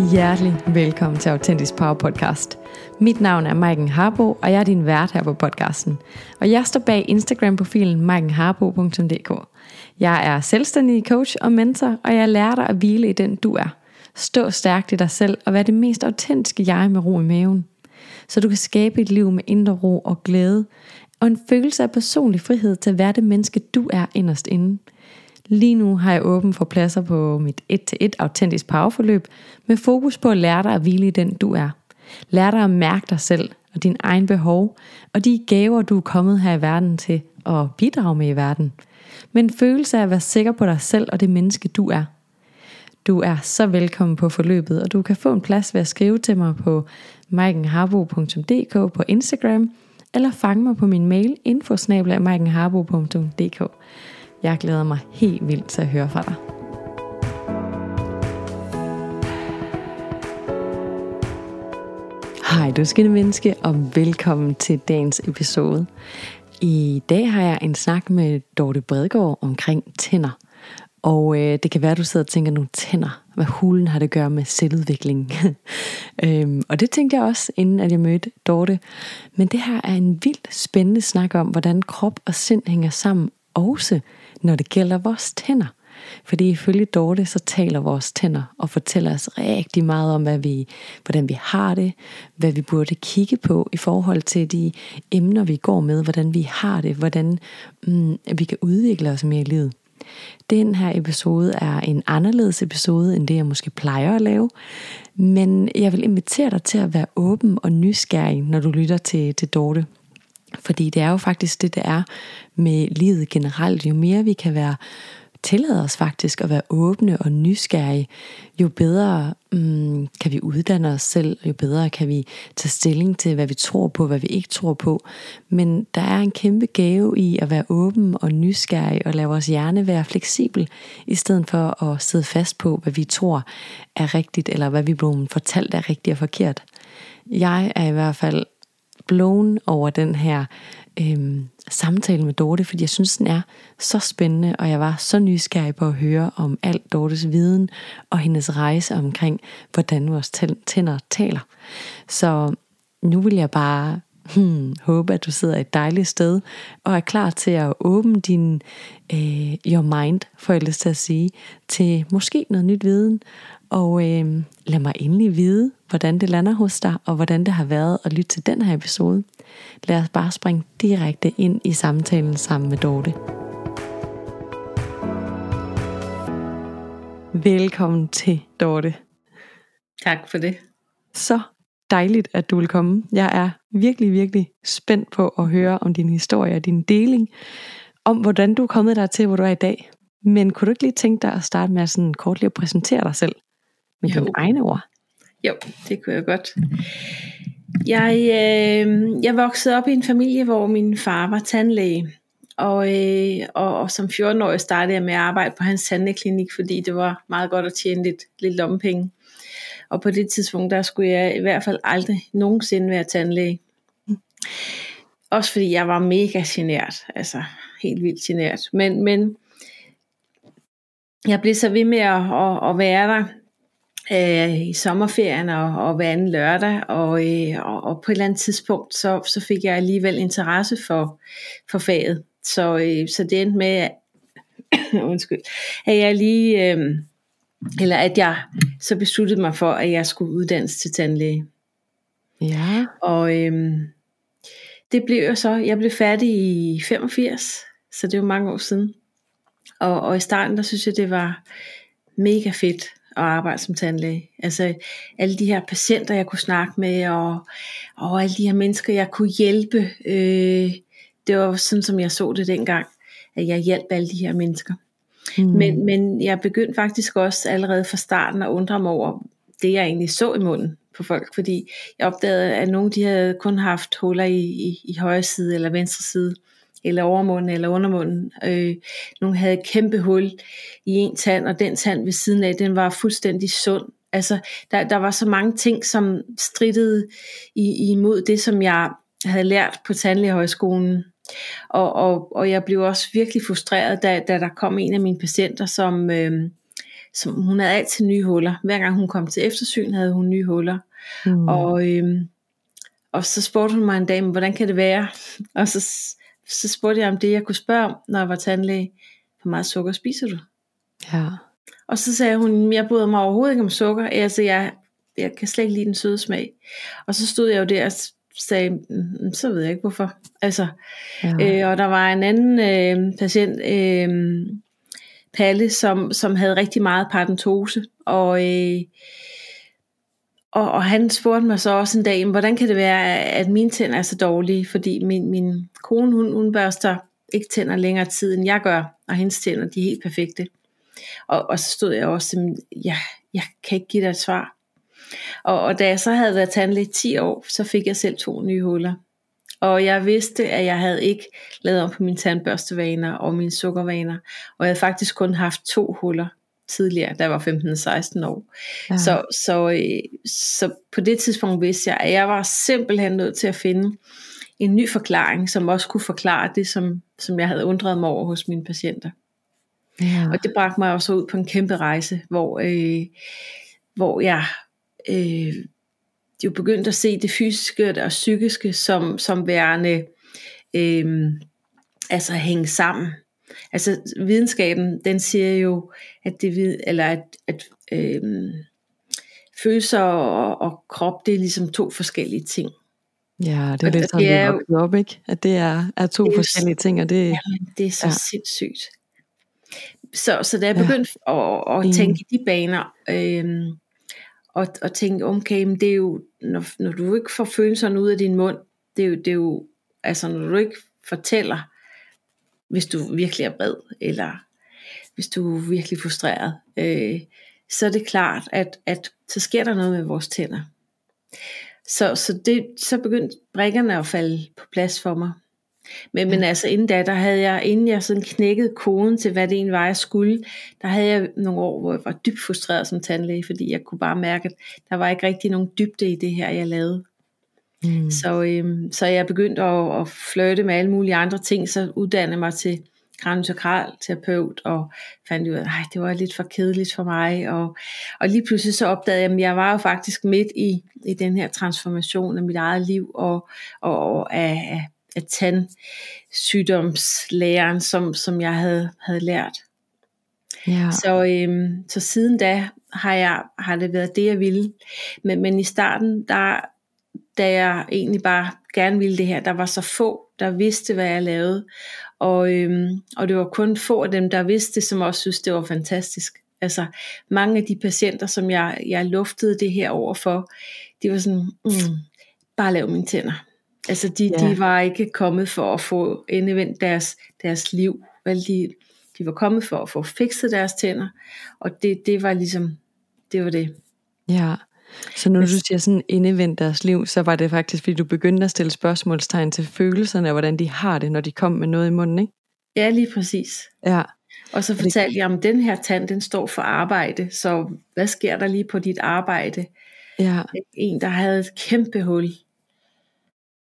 Hjertelig velkommen til Autentisk Power Podcast. Mit navn er Maiken Harbo, og jeg er din vært her på podcasten. Og jeg står bag Instagram-profilen maikenharbo.dk. Jeg er selvstændig coach og mentor, og jeg lærer dig at hvile i den du er. Stå stærkt i dig selv og være det mest autentiske jeg med ro i maven. Så du kan skabe et liv med indre ro og glæde, og en følelse af personlig frihed til at være det menneske du er inderst inde. Lige nu har jeg åben for pladser på mit 1-1 autentisk powerforløb med fokus på at lære dig at hvile i den du er. Lær dig at mærke dig selv og din egen behov og de gaver du er kommet her i verden til at bidrage med i verden. Men følelse af at være sikker på dig selv og det menneske du er. Du er så velkommen på forløbet, og du kan få en plads ved at skrive til mig på maikenharbo.dk på Instagram, eller fange mig på min mail infosnabla.maikenharbo.dk. Jeg glæder mig helt vildt til at høre fra dig. Hej du skønne menneske, og velkommen til dagens episode. I dag har jeg en snak med Dorte Bredgaard omkring tænder. Og øh, det kan være, at du sidder og tænker nogle tænder. Hvad hulen har det at gøre med selvudvikling? øhm, og det tænkte jeg også, inden at jeg mødte Dorte. Men det her er en vildt spændende snak om, hvordan krop og sind hænger sammen, også når det gælder vores tænder. Fordi ifølge Dorte, så taler vores tænder og fortæller os rigtig meget om, hvad vi, hvordan vi har det, hvad vi burde kigge på i forhold til de emner, vi går med, hvordan vi har det, hvordan mm, vi kan udvikle os mere i livet. Den her episode er en anderledes episode, end det jeg måske plejer at lave. Men jeg vil invitere dig til at være åben og nysgerrig, når du lytter til, til Dorte. Fordi det er jo faktisk det, det er med livet generelt. Jo mere vi kan være tillade os faktisk at være åbne og nysgerrige, jo bedre mm, kan vi uddanne os selv, jo bedre kan vi tage stilling til, hvad vi tror på, hvad vi ikke tror på. Men der er en kæmpe gave i at være åben og nysgerrig og lade vores hjerne være fleksibel, i stedet for at sidde fast på, hvad vi tror er rigtigt, eller hvad vi blev blevet fortalt er rigtigt og forkert. Jeg er i hvert fald blown over den her øhm, samtale med Dorte, fordi jeg synes, den er så spændende, og jeg var så nysgerrig på at høre om alt Dortes viden og hendes rejse omkring, hvordan vores tænder taler. Så nu vil jeg bare hmm, håbe, at du sidder et dejligt sted og er klar til at åbne din øh, your mind, for ellers til at sige, til måske noget nyt viden. Og øh, lad mig endelig vide, hvordan det lander hos dig, og hvordan det har været at lytte til den her episode. Lad os bare springe direkte ind i samtalen sammen med Dorte. Velkommen til, Dorte. Tak for det. Så dejligt, at du vil komme. Jeg er virkelig, virkelig spændt på at høre om din historie og din deling, om hvordan du er kommet der til, hvor du er i dag. Men kunne du ikke lige tænke dig at starte med at sådan kort lige at præsentere dig selv med jo. dine egne ord? Jo, det kunne jeg godt. Jeg, øh, jeg voksede op i en familie, hvor min far var tandlæge. Og, øh, og, og som 14-årig startede jeg med at arbejde på hans tandlægeklinik, fordi det var meget godt at tjene lidt, lidt lommepenge. Og på det tidspunkt, der skulle jeg i hvert fald aldrig nogensinde være tandlæge. Også fordi jeg var mega genert, altså helt vildt genert. Men, men jeg blev så ved med at, at, at være der øh, i sommerferien og, og hver anden lørdag, og, øh, og, og på et eller andet tidspunkt, så, så fik jeg alligevel interesse for, for faget. Så, øh, så det endte med, undskyld, at jeg lige, øh, eller at jeg så besluttede mig for, at jeg skulle uddannes til tandlæge. Ja. Og øh, det blev jeg så, jeg blev færdig i 85, så det var mange år siden. Og, og i starten, der synes jeg, det var mega fedt at arbejde som tandlæge. Altså alle de her patienter, jeg kunne snakke med, og, og alle de her mennesker, jeg kunne hjælpe. Øh, det var sådan, som jeg så det dengang, at jeg hjalp alle de her mennesker. Mm. Men, men jeg begyndte faktisk også allerede fra starten at undre mig over det, jeg egentlig så i munden på folk, fordi jeg opdagede, at nogle de havde kun haft huller i, i, i højre side eller venstre side eller overmunden eller undermunden. Øh, nogle havde et kæmpe hul i en tand, og den tand ved siden af, den var fuldstændig sund. Altså, der, der var så mange ting, som strittede i, imod det, som jeg havde lært på tandlægehøjskolen. Og, og, og jeg blev også virkelig frustreret, da, da der kom en af mine patienter, som, øh, som hun havde altid nye huller. Hver gang hun kom til eftersyn, havde hun nye huller. Mm. Og, øhm, og så spurgte hun mig en dag, hvordan kan det være? Og så, så spurgte jeg om det, jeg kunne spørge om, når jeg var tandlæge. Hvor meget sukker spiser du? Ja. Og så sagde hun, jeg bryder mig overhovedet ikke om sukker. Altså, jeg, jeg kan slet ikke lide den søde smag. Og så stod jeg jo der og sagde, mm, så ved jeg ikke hvorfor. Altså, ja. øh, og der var en anden øh, patient, øh, Palle, som, som havde rigtig meget paradentose, og, øh, og, og han spurgte mig så også en dag, hvordan kan det være, at mine tænder er så dårlige, fordi min, min kone, hun, hun børster ikke tænder længere tid, end jeg gør, og hendes tænder, de er helt perfekte. Og, og så stod jeg også, ja, jeg kan ikke give dig et svar. Og, og da jeg så havde været tandlæge 10 år, så fik jeg selv to nye huller. Og jeg vidste, at jeg havde ikke lavet om på mine tandbørstevaner og mine sukkervaner. Og jeg havde faktisk kun haft to huller tidligere, da jeg var 15-16 år. Ja. Så, så, øh, så på det tidspunkt vidste jeg, at jeg var simpelthen nødt til at finde en ny forklaring, som også kunne forklare det, som, som jeg havde undret mig over hos mine patienter. Ja. Og det bragte mig også ud på en kæmpe rejse, hvor, øh, hvor jeg øh, jo begyndte at se det fysiske og psykiske som, som værende øh, altså hænge sammen. Altså videnskaben, den siger jo, at det eller at, at øh, følelser og, og krop, det er ligesom to forskellige ting. Ja, det er lidt sådan, det er jo, op, ikke? At det er, er to det er, forskellige ting, og det, jamen, det er så ja. sindssygt. Så, så da jeg begyndte ja. at, at tænke i de baner, øh, og, og tænke, okay, men det er jo, når, når du ikke får følelserne ud af din mund, det er jo, det er jo altså når du ikke fortæller, hvis du virkelig er bred, eller hvis du er virkelig frustreret, øh, så er det klart, at, at så sker der noget med vores tænder. Så, så, det, så begyndte brækkerne at falde på plads for mig. Men, men altså inden da, der havde jeg, inden jeg sådan knækkede koden til, hvad det egentlig var, jeg skulle, der havde jeg nogle år, hvor jeg var dybt frustreret som tandlæge, fordi jeg kunne bare mærke, at der var ikke rigtig nogen dybde i det her, jeg lavede. Mm. Så, øhm, så jeg begyndte at, at flirte med alle mulige andre ting, så uddannede mig til kraniosakral terapeut, og fandt ud af, at det var lidt for kedeligt for mig, og, og lige pludselig så opdagede jeg, at jeg var jo faktisk midt i, i den her transformation af mit eget liv, og, og, og af, af tandsygdomslæren, som, som jeg havde, havde lært. Ja. Så, øhm, så siden da har, jeg, har det været det, jeg ville. Men, men i starten, der, da jeg egentlig bare gerne ville det her, der var så få, der vidste, hvad jeg lavede. Og, øhm, og det var kun få af dem, der vidste som også synes, det var fantastisk. Altså mange af de patienter, som jeg, jeg luftede det her over for, de var sådan, mm, bare lav mine tænder. Altså de, ja. de var ikke kommet for at få endevendt deres, deres liv. Vel, de, de var kommet for at få fikset deres tænder. Og det, det var ligesom, det var det. Ja, så når du siger sådan indevendt deres liv, så var det faktisk, fordi du begyndte at stille spørgsmålstegn til følelserne, og hvordan de har det, når de kom med noget i munden, ikke? Ja, lige præcis. Ja. Og så fortalte jeg om, den her tand, den står for arbejde, så hvad sker der lige på dit arbejde? Ja. En, der havde et kæmpe hul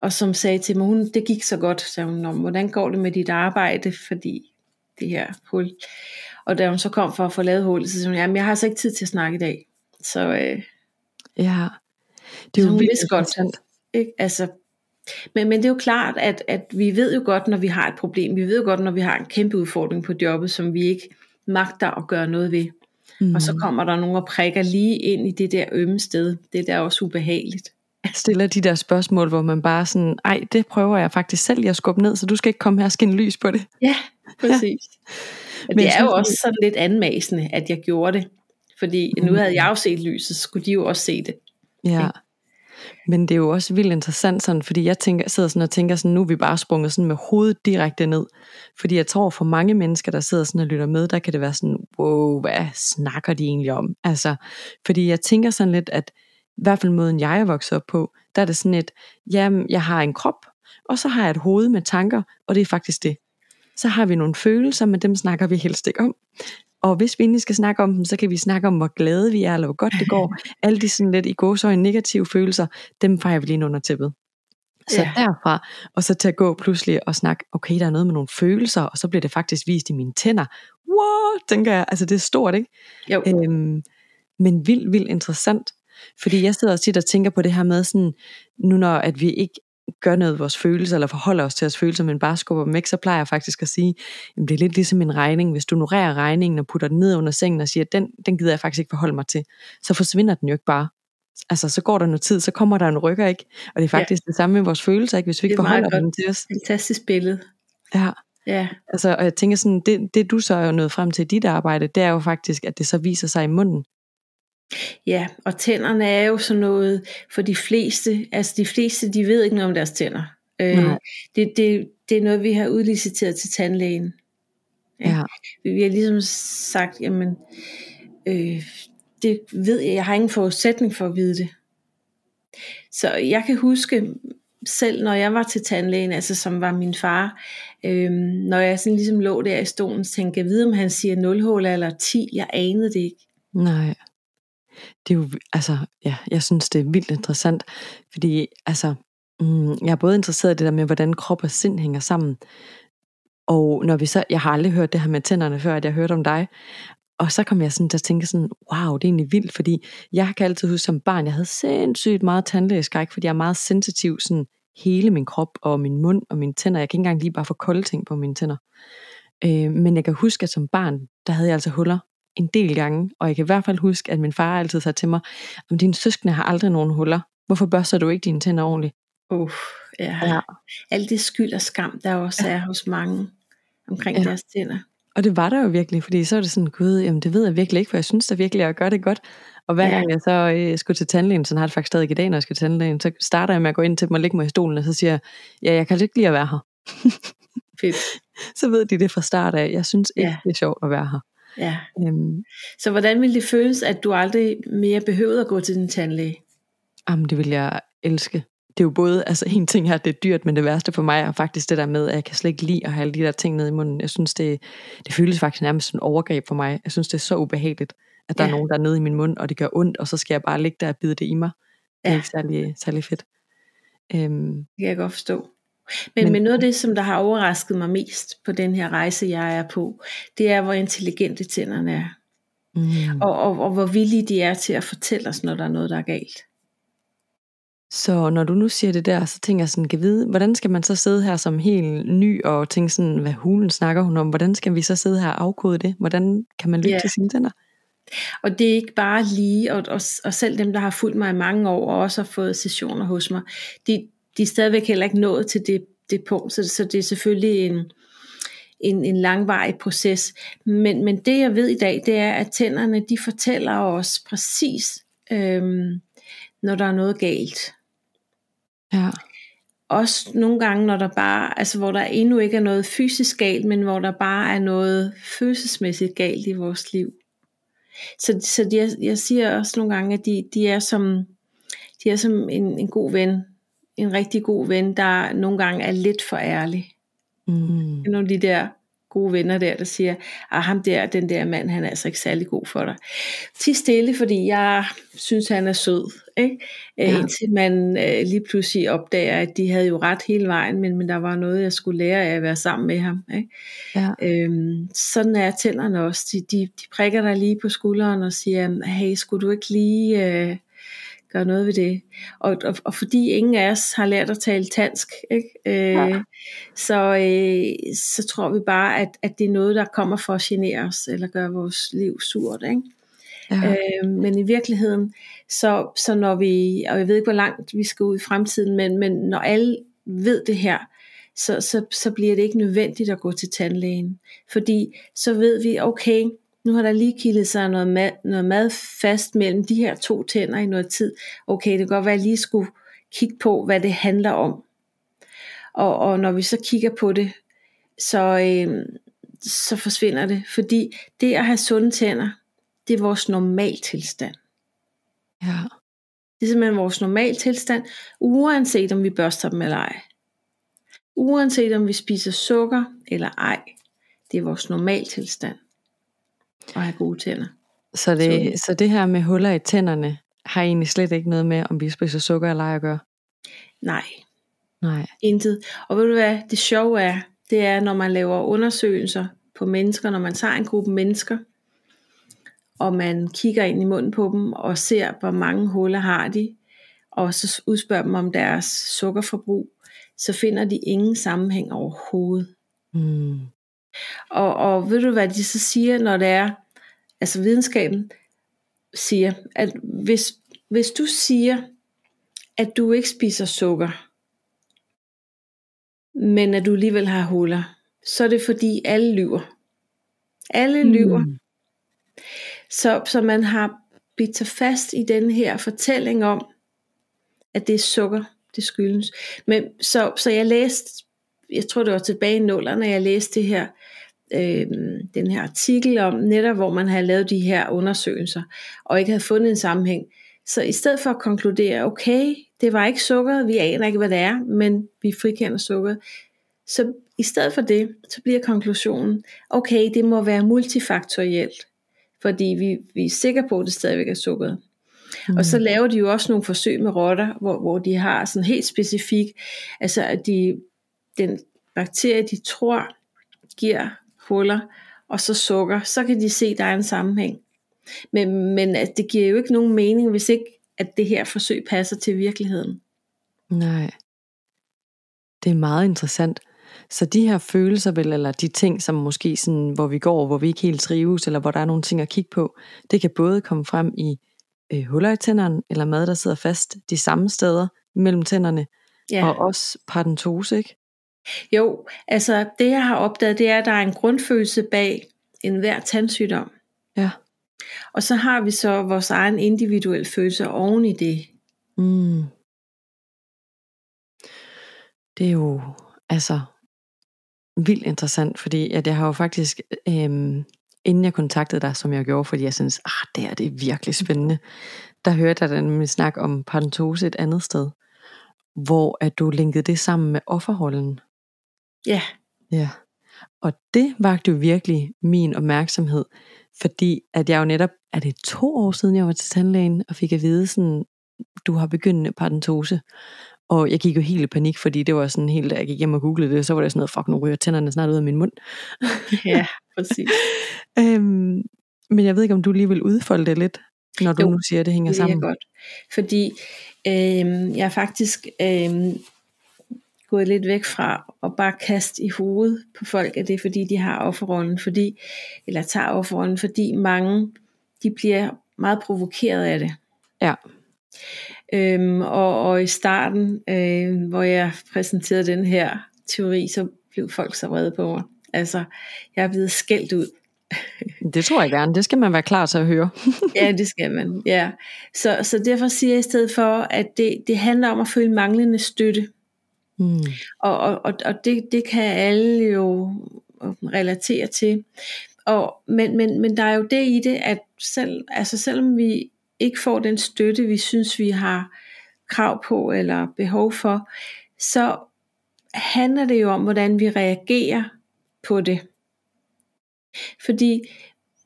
og som sagde til mig, hun, det gik så godt, sagde hun, hvordan går det med dit arbejde, fordi det her hul. Og da hun så kom for at få lavet hullet, så sagde hun, jamen jeg har altså ikke tid til at snakke i dag. Så øh, ja, det er jo vildt godt. Ikke? Altså, men, men det er jo klart, at, at vi ved jo godt, når vi har et problem, vi ved jo godt, når vi har en kæmpe udfordring på jobbet, som vi ikke magter at gøre noget ved. Mm. Og så kommer der nogen og prikker lige ind i det der ømme sted. Det er der også ubehageligt stiller de der spørgsmål, hvor man bare sådan, ej, det prøver jeg faktisk selv at skubbe ned, så du skal ikke komme her og skinne lys på det. Ja, præcis. Ja. Men det er jo også sådan lidt anmasende, at jeg gjorde det. Fordi nu havde jeg jo set lyset, så skulle de jo også se det. Ja. Men det er jo også vildt interessant sådan, fordi jeg tænker, sidder sådan og tænker sådan, nu er vi bare sprunget sådan med hovedet direkte ned. Fordi jeg tror for mange mennesker, der sidder sådan og lytter med, der kan det være sådan, wow, hvad snakker de egentlig om? Altså, fordi jeg tænker sådan lidt, at i hvert fald måden jeg er vokset op på, der er det sådan et, jamen jeg har en krop, og så har jeg et hoved med tanker, og det er faktisk det. Så har vi nogle følelser, men dem snakker vi helst ikke om. Og hvis vi egentlig skal snakke om dem, så kan vi snakke om, hvor glade vi er, eller hvor godt det går. Alle de sådan lidt i gåsøjne negative følelser, dem fejrer vi lige under tæppet. Så ja. derfra, og så til at gå pludselig og snakke, okay, der er noget med nogle følelser, og så bliver det faktisk vist i mine tænder. wow, tænker jeg. Altså det er stort, ikke? Jo. Øhm, men vildt, vildt interessant. Fordi jeg sidder og tit og tænker på det her med sådan, nu når at vi ikke gør noget af vores følelser, eller forholder os til vores følelser, men bare skubber dem væk, så plejer jeg faktisk at sige, jamen det er lidt ligesom en regning. Hvis du ignorerer regningen og putter den ned under sengen og siger, den, den gider jeg faktisk ikke forholde mig til, så forsvinder den jo ikke bare. Altså, så går der noget tid, så kommer der en rykker, ikke? Og det er faktisk ja. det samme med vores følelser, ikke? Hvis vi ikke forholder dem til os. Fantastisk billede. Ja. Ja. Altså, og jeg tænker sådan, det, det du så er jo nået frem til i dit arbejde, det er jo faktisk, at det så viser sig i munden. Ja, og tænderne er jo sådan noget for de fleste, altså de fleste, de ved ikke noget om deres tænder. Øh, det, det, det er noget, vi har udliciteret til tandlægen. Ja. Vi har ligesom sagt, jamen, øh, det ved jeg, jeg har ingen forudsætning for at vide det. Så jeg kan huske selv, når jeg var til tandlægen, altså som var min far, øh, når jeg sådan ligesom lå der i stolen, tænkte jeg vide, om han siger 0 eller 10, jeg anede det ikke. Nej det er jo, altså, ja, jeg synes, det er vildt interessant, fordi, altså, mm, jeg er både interesseret i det der med, hvordan krop og sind hænger sammen, og når vi så, jeg har aldrig hørt det her med tænderne før, at jeg hørte om dig, og så kom jeg sådan til at tænke sådan, wow, det er egentlig vildt, fordi jeg kan altid huske som barn, jeg havde sindssygt meget tandlægeskræk, fordi jeg er meget sensitiv sådan hele min krop og min mund og mine tænder. Jeg kan ikke engang lige bare få kolde ting på mine tænder. Øh, men jeg kan huske, at som barn, der havde jeg altså huller en del gange, og jeg kan i hvert fald huske, at min far altid sagde til mig, om dine søskende har aldrig nogen huller. Hvorfor børster du ikke dine tænder ordentligt? Uh, ja. ja. Alt det skyld og skam, der også ja. er hos mange omkring ja. deres tænder. Og det var der jo virkelig, fordi så er det sådan, gud, jamen det ved jeg virkelig ikke, for jeg synes da virkelig, at jeg gør det godt. Og hver ja. gang jeg så øh, skulle til tandlægen, så har det faktisk stadig i dag, når jeg skal til tandlægen, så starter jeg med at gå ind til dem og lægge mig i stolen, og så siger jeg, ja, jeg kan ikke lide at være her. Fedt. så ved de det fra start af. Jeg synes ikke, ja. det er sjovt at være her. Ja. Øhm, så hvordan ville det føles, at du aldrig mere behøvede at gå til din tandlæge? Jamen, det vil jeg elske. Det er jo både, altså en ting her, det er dyrt, men det værste for mig er faktisk det der med, at jeg kan slet ikke lide at have alle de der ting nede i munden. Jeg synes, det, det føles faktisk nærmest som en overgreb for mig. Jeg synes, det er så ubehageligt, at der ja. er nogen, der er nede i min mund, og det gør ondt, og så skal jeg bare ligge der og bide det i mig. Det er ja. ikke særlig, særlig fedt. Øhm, det kan jeg godt forstå. Men, men, men noget af det, som der har overrasket mig mest på den her rejse, jeg er på, det er, hvor intelligente tænderne er. Mm. Og, og, og hvor villige de er til at fortælle os, når der er noget, der er galt. Så når du nu siger det der, så tænker jeg sådan, kan vide, hvordan skal man så sidde her som helt ny og tænke sådan, hvad hulen snakker hun om? Hvordan skal vi så sidde her og afkode det? Hvordan kan man lytte yeah. til sine tænder? Og det er ikke bare lige, og, og, og selv dem, der har fulgt mig i mange år, og også har fået sessioner hos mig, de, de er stadigvæk heller ikke nået til det, det punkt, så, så det er selvfølgelig en, en, en langvarig proces. Men, men det jeg ved i dag, det er, at tænderne de fortæller os præcis, øhm, når der er noget galt. Ja. Også nogle gange, når der bare, altså hvor der endnu ikke er noget fysisk galt, men hvor der bare er noget følelsesmæssigt galt i vores liv. Så, så de, jeg, jeg siger også nogle gange, at de, de er som, de er som en, en god ven, en rigtig god ven, der nogle gange er lidt for ærlig. Mm. Nogle af de der gode venner der, der siger, at ham der, den der mand, han er altså ikke særlig god for dig. Til stille, fordi jeg synes, han er sød. Ikke? Ja. Indtil man øh, lige pludselig opdager, at de havde jo ret hele vejen, men, men der var noget, jeg skulle lære af at være sammen med ham. Ikke? Ja. Øhm, sådan er tænderne også. De, de, de prikker dig lige på skulderen og siger, hey, skulle du ikke lige... Øh, gøre noget ved det. Og, og, og fordi ingen af os har lært at tale dansk, ikke? Øh, ja. så, øh, så tror vi bare, at, at det er noget, der kommer for at genere os, eller gøre vores liv surt. Ikke? Ja. Øh, men i virkeligheden, så, så når vi, og jeg ved ikke, hvor langt vi skal ud i fremtiden, men, men når alle ved det her, så, så, så bliver det ikke nødvendigt at gå til tandlægen. Fordi så ved vi, okay, nu har der lige kildet sig noget mad, noget mad fast mellem de her to tænder i noget tid. Okay, det kan godt være, at jeg lige skulle kigge på, hvad det handler om. Og, og når vi så kigger på det, så, øh, så forsvinder det. Fordi det at have sunde tænder, det er vores normaltilstand. Ja. Det er simpelthen vores normaltilstand, uanset om vi børster dem eller ej. Uanset om vi spiser sukker eller ej. Det er vores normaltilstand og have gode tænder. Så det, så. så det her med huller i tænderne, har egentlig slet ikke noget med, om vi spiser sukker eller ej at gøre? Nej. Nej. Intet. Og ved du hvad, det sjove er, det er, når man laver undersøgelser på mennesker, når man tager en gruppe mennesker, og man kigger ind i munden på dem, og ser, hvor mange huller har de, og så udspørger dem om deres sukkerforbrug, så finder de ingen sammenhæng overhovedet. Mm. Og, og ved du hvad de så siger, når det er, altså videnskaben siger, at hvis, hvis du siger, at du ikke spiser sukker, men at du alligevel har huller, så er det fordi alle lyver. Alle lyver. Mm. Så, så man har bidt sig fast i den her fortælling om, at det er sukker, det skyldes. Men så, så jeg læste, jeg tror det var tilbage i nullerne, jeg læste det her, øh, den her artikel om netop, hvor man havde lavet de her undersøgelser, og ikke havde fundet en sammenhæng. Så i stedet for at konkludere, okay, det var ikke sukkeret, vi aner ikke, hvad det er, men vi frikender sukkeret, så i stedet for det, så bliver konklusionen, okay, det må være multifaktorielt, fordi vi, vi er sikre på, at det stadigvæk er sukkeret. Mm. Og så laver de jo også nogle forsøg med rotter, hvor, hvor de har sådan helt specifik, altså at de, den bakterie, de tror giver huller, og så sukker, så kan de se, at der er en sammenhæng. Men, men at det giver jo ikke nogen mening, hvis ikke at det her forsøg passer til virkeligheden. Nej. Det er meget interessant. Så de her følelser vel, eller de ting, som måske sådan, hvor vi går, hvor vi ikke helt trives, eller hvor der er nogle ting at kigge på, det kan både komme frem i øh, huller i tænderne, eller mad, der sidder fast de samme steder mellem tænderne, ja. og også paradentose, ikke? Jo, altså det jeg har opdaget, det er, at der er en grundfølelse bag enhver tandsygdom. Ja. Og så har vi så vores egen individuelle følelse oven i det. Mm. Det er jo, altså, vildt interessant, fordi at jeg har jo faktisk, øhm, inden jeg kontaktede dig, som jeg gjorde, fordi jeg synes, ah, det er, det er virkelig spændende, der hørte jeg nemlig snak om parentose et andet sted, hvor at du linkede det sammen med offerholden. Ja. Ja. Og det vagte jo virkelig min opmærksomhed, fordi at jeg jo netop, er det to år siden, jeg var til tandlægen, og fik at vide sådan, du har begyndende parentose. Og jeg gik jo helt i panik, fordi det var sådan helt, da jeg gik hjem og googlede det, så var det sådan noget, fuck, nu ryger tænderne snart ud af min mund. ja, præcis. øhm, men jeg ved ikke, om du lige vil udfolde det lidt, når du jo, nu siger, at det hænger det sammen. Det godt. Fordi øhm, jeg faktisk øhm, gået lidt væk fra at bare kaste i hovedet på folk, at det er fordi, de har offerrollen, fordi, eller tager offerrollen, fordi mange, de bliver meget provokeret af det. Ja. Øhm, og, og i starten, øh, hvor jeg præsenterede den her teori, så blev folk så vrede på mig. Altså, jeg er blevet skældt ud. det tror jeg gerne. Det skal man være klar til at høre. ja, det skal man. Ja. Så, så derfor siger jeg i stedet for, at det, det handler om at føle manglende støtte. Mm. Og, og, og, det, det kan alle jo øh, relatere til. Og, men, men, men der er jo det i det, at selv, altså selvom vi ikke får den støtte, vi synes, vi har krav på eller behov for, så handler det jo om, hvordan vi reagerer på det. Fordi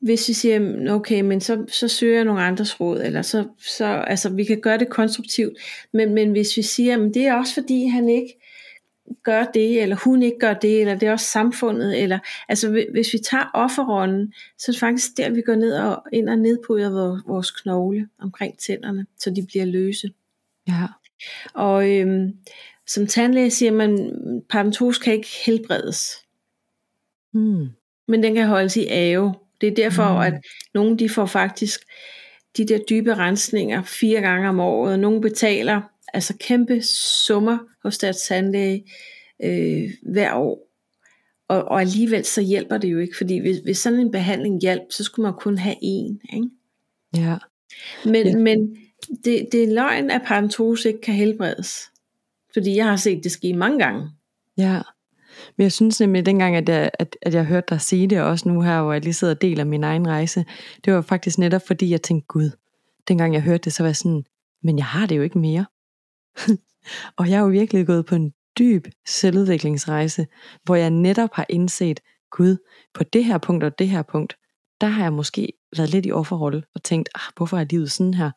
hvis vi siger, okay, men så, så søger jeg nogle andres råd, eller så, så altså vi kan gøre det konstruktivt, men, men hvis vi siger, men det er også fordi han ikke gør det, eller hun ikke gør det, eller det er også samfundet, eller altså hvis vi tager offerrollen, så er det faktisk der, vi går ned og ind og nedbryder vores knogle omkring tænderne, så de bliver løse. Ja. Og øhm, som tandlæge siger man, parentos kan ikke helbredes. Mm. Men den kan holdes i ave. Det er derfor, mm. at nogle de får faktisk de der dybe rensninger fire gange om året. Nogle betaler altså kæmpe summer hos deres tandlæge øh, hver år. Og, og alligevel så hjælper det jo ikke, fordi hvis, hvis sådan en behandling hjælp, så skulle man kun have én. Ikke? Ja. Men, ja. men det, det er løgn, at parentose ikke kan helbredes. Fordi jeg har set det ske mange gange. Ja. Men jeg synes nemlig, at dengang, at jeg, at, at jeg hørte dig sige det, og også nu her, hvor jeg lige sidder og deler min egen rejse, det var faktisk netop fordi, jeg tænkte, Gud, dengang jeg hørte det, så var jeg sådan, men jeg har det jo ikke mere. og jeg har jo virkelig gået på en dyb selvudviklingsrejse, hvor jeg netop har indset, Gud, på det her punkt og det her punkt, der har jeg måske været lidt i offerrolle og tænkt, ah, hvorfor er livet sådan her?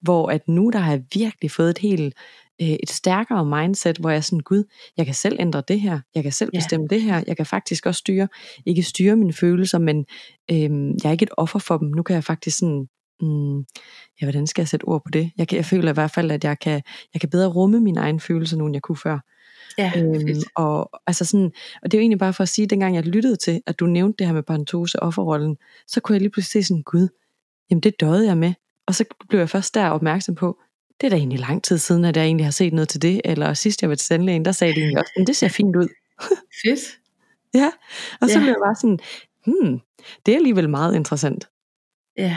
Hvor at nu der har jeg virkelig fået et helt øh, et stærkere mindset, hvor jeg er sådan, gud, jeg kan selv ændre det her, jeg kan selv Ja. bestemme det her, jeg kan faktisk også styre, ikke styre mine følelser, men øh, jeg er ikke et offer for dem. Nu kan jeg faktisk sådan, mm, ja, hvordan skal jeg sætte ord på det? Jeg, kan, jeg føler i hvert fald, at jeg kan, jeg kan bedre rumme mine egne følelser nu, end jeg kunne før. Ja, Øhm, og, altså sådan, og det er jo egentlig bare for at sige, at dengang jeg lyttede til, at du nævnte det her med parentose offerrollen, så kunne jeg lige pludselig se sådan, gud, jamen det døde jeg med. Og så blev jeg først der opmærksom på, det er da egentlig lang tid siden, at jeg egentlig har set noget til det, eller sidst jeg var til tandlægen, der sagde de egentlig også, men det ser fint ud. Fedt. Ja, og så Ja. blev jeg bare sådan, hmm, det er alligevel meget interessant. Ja.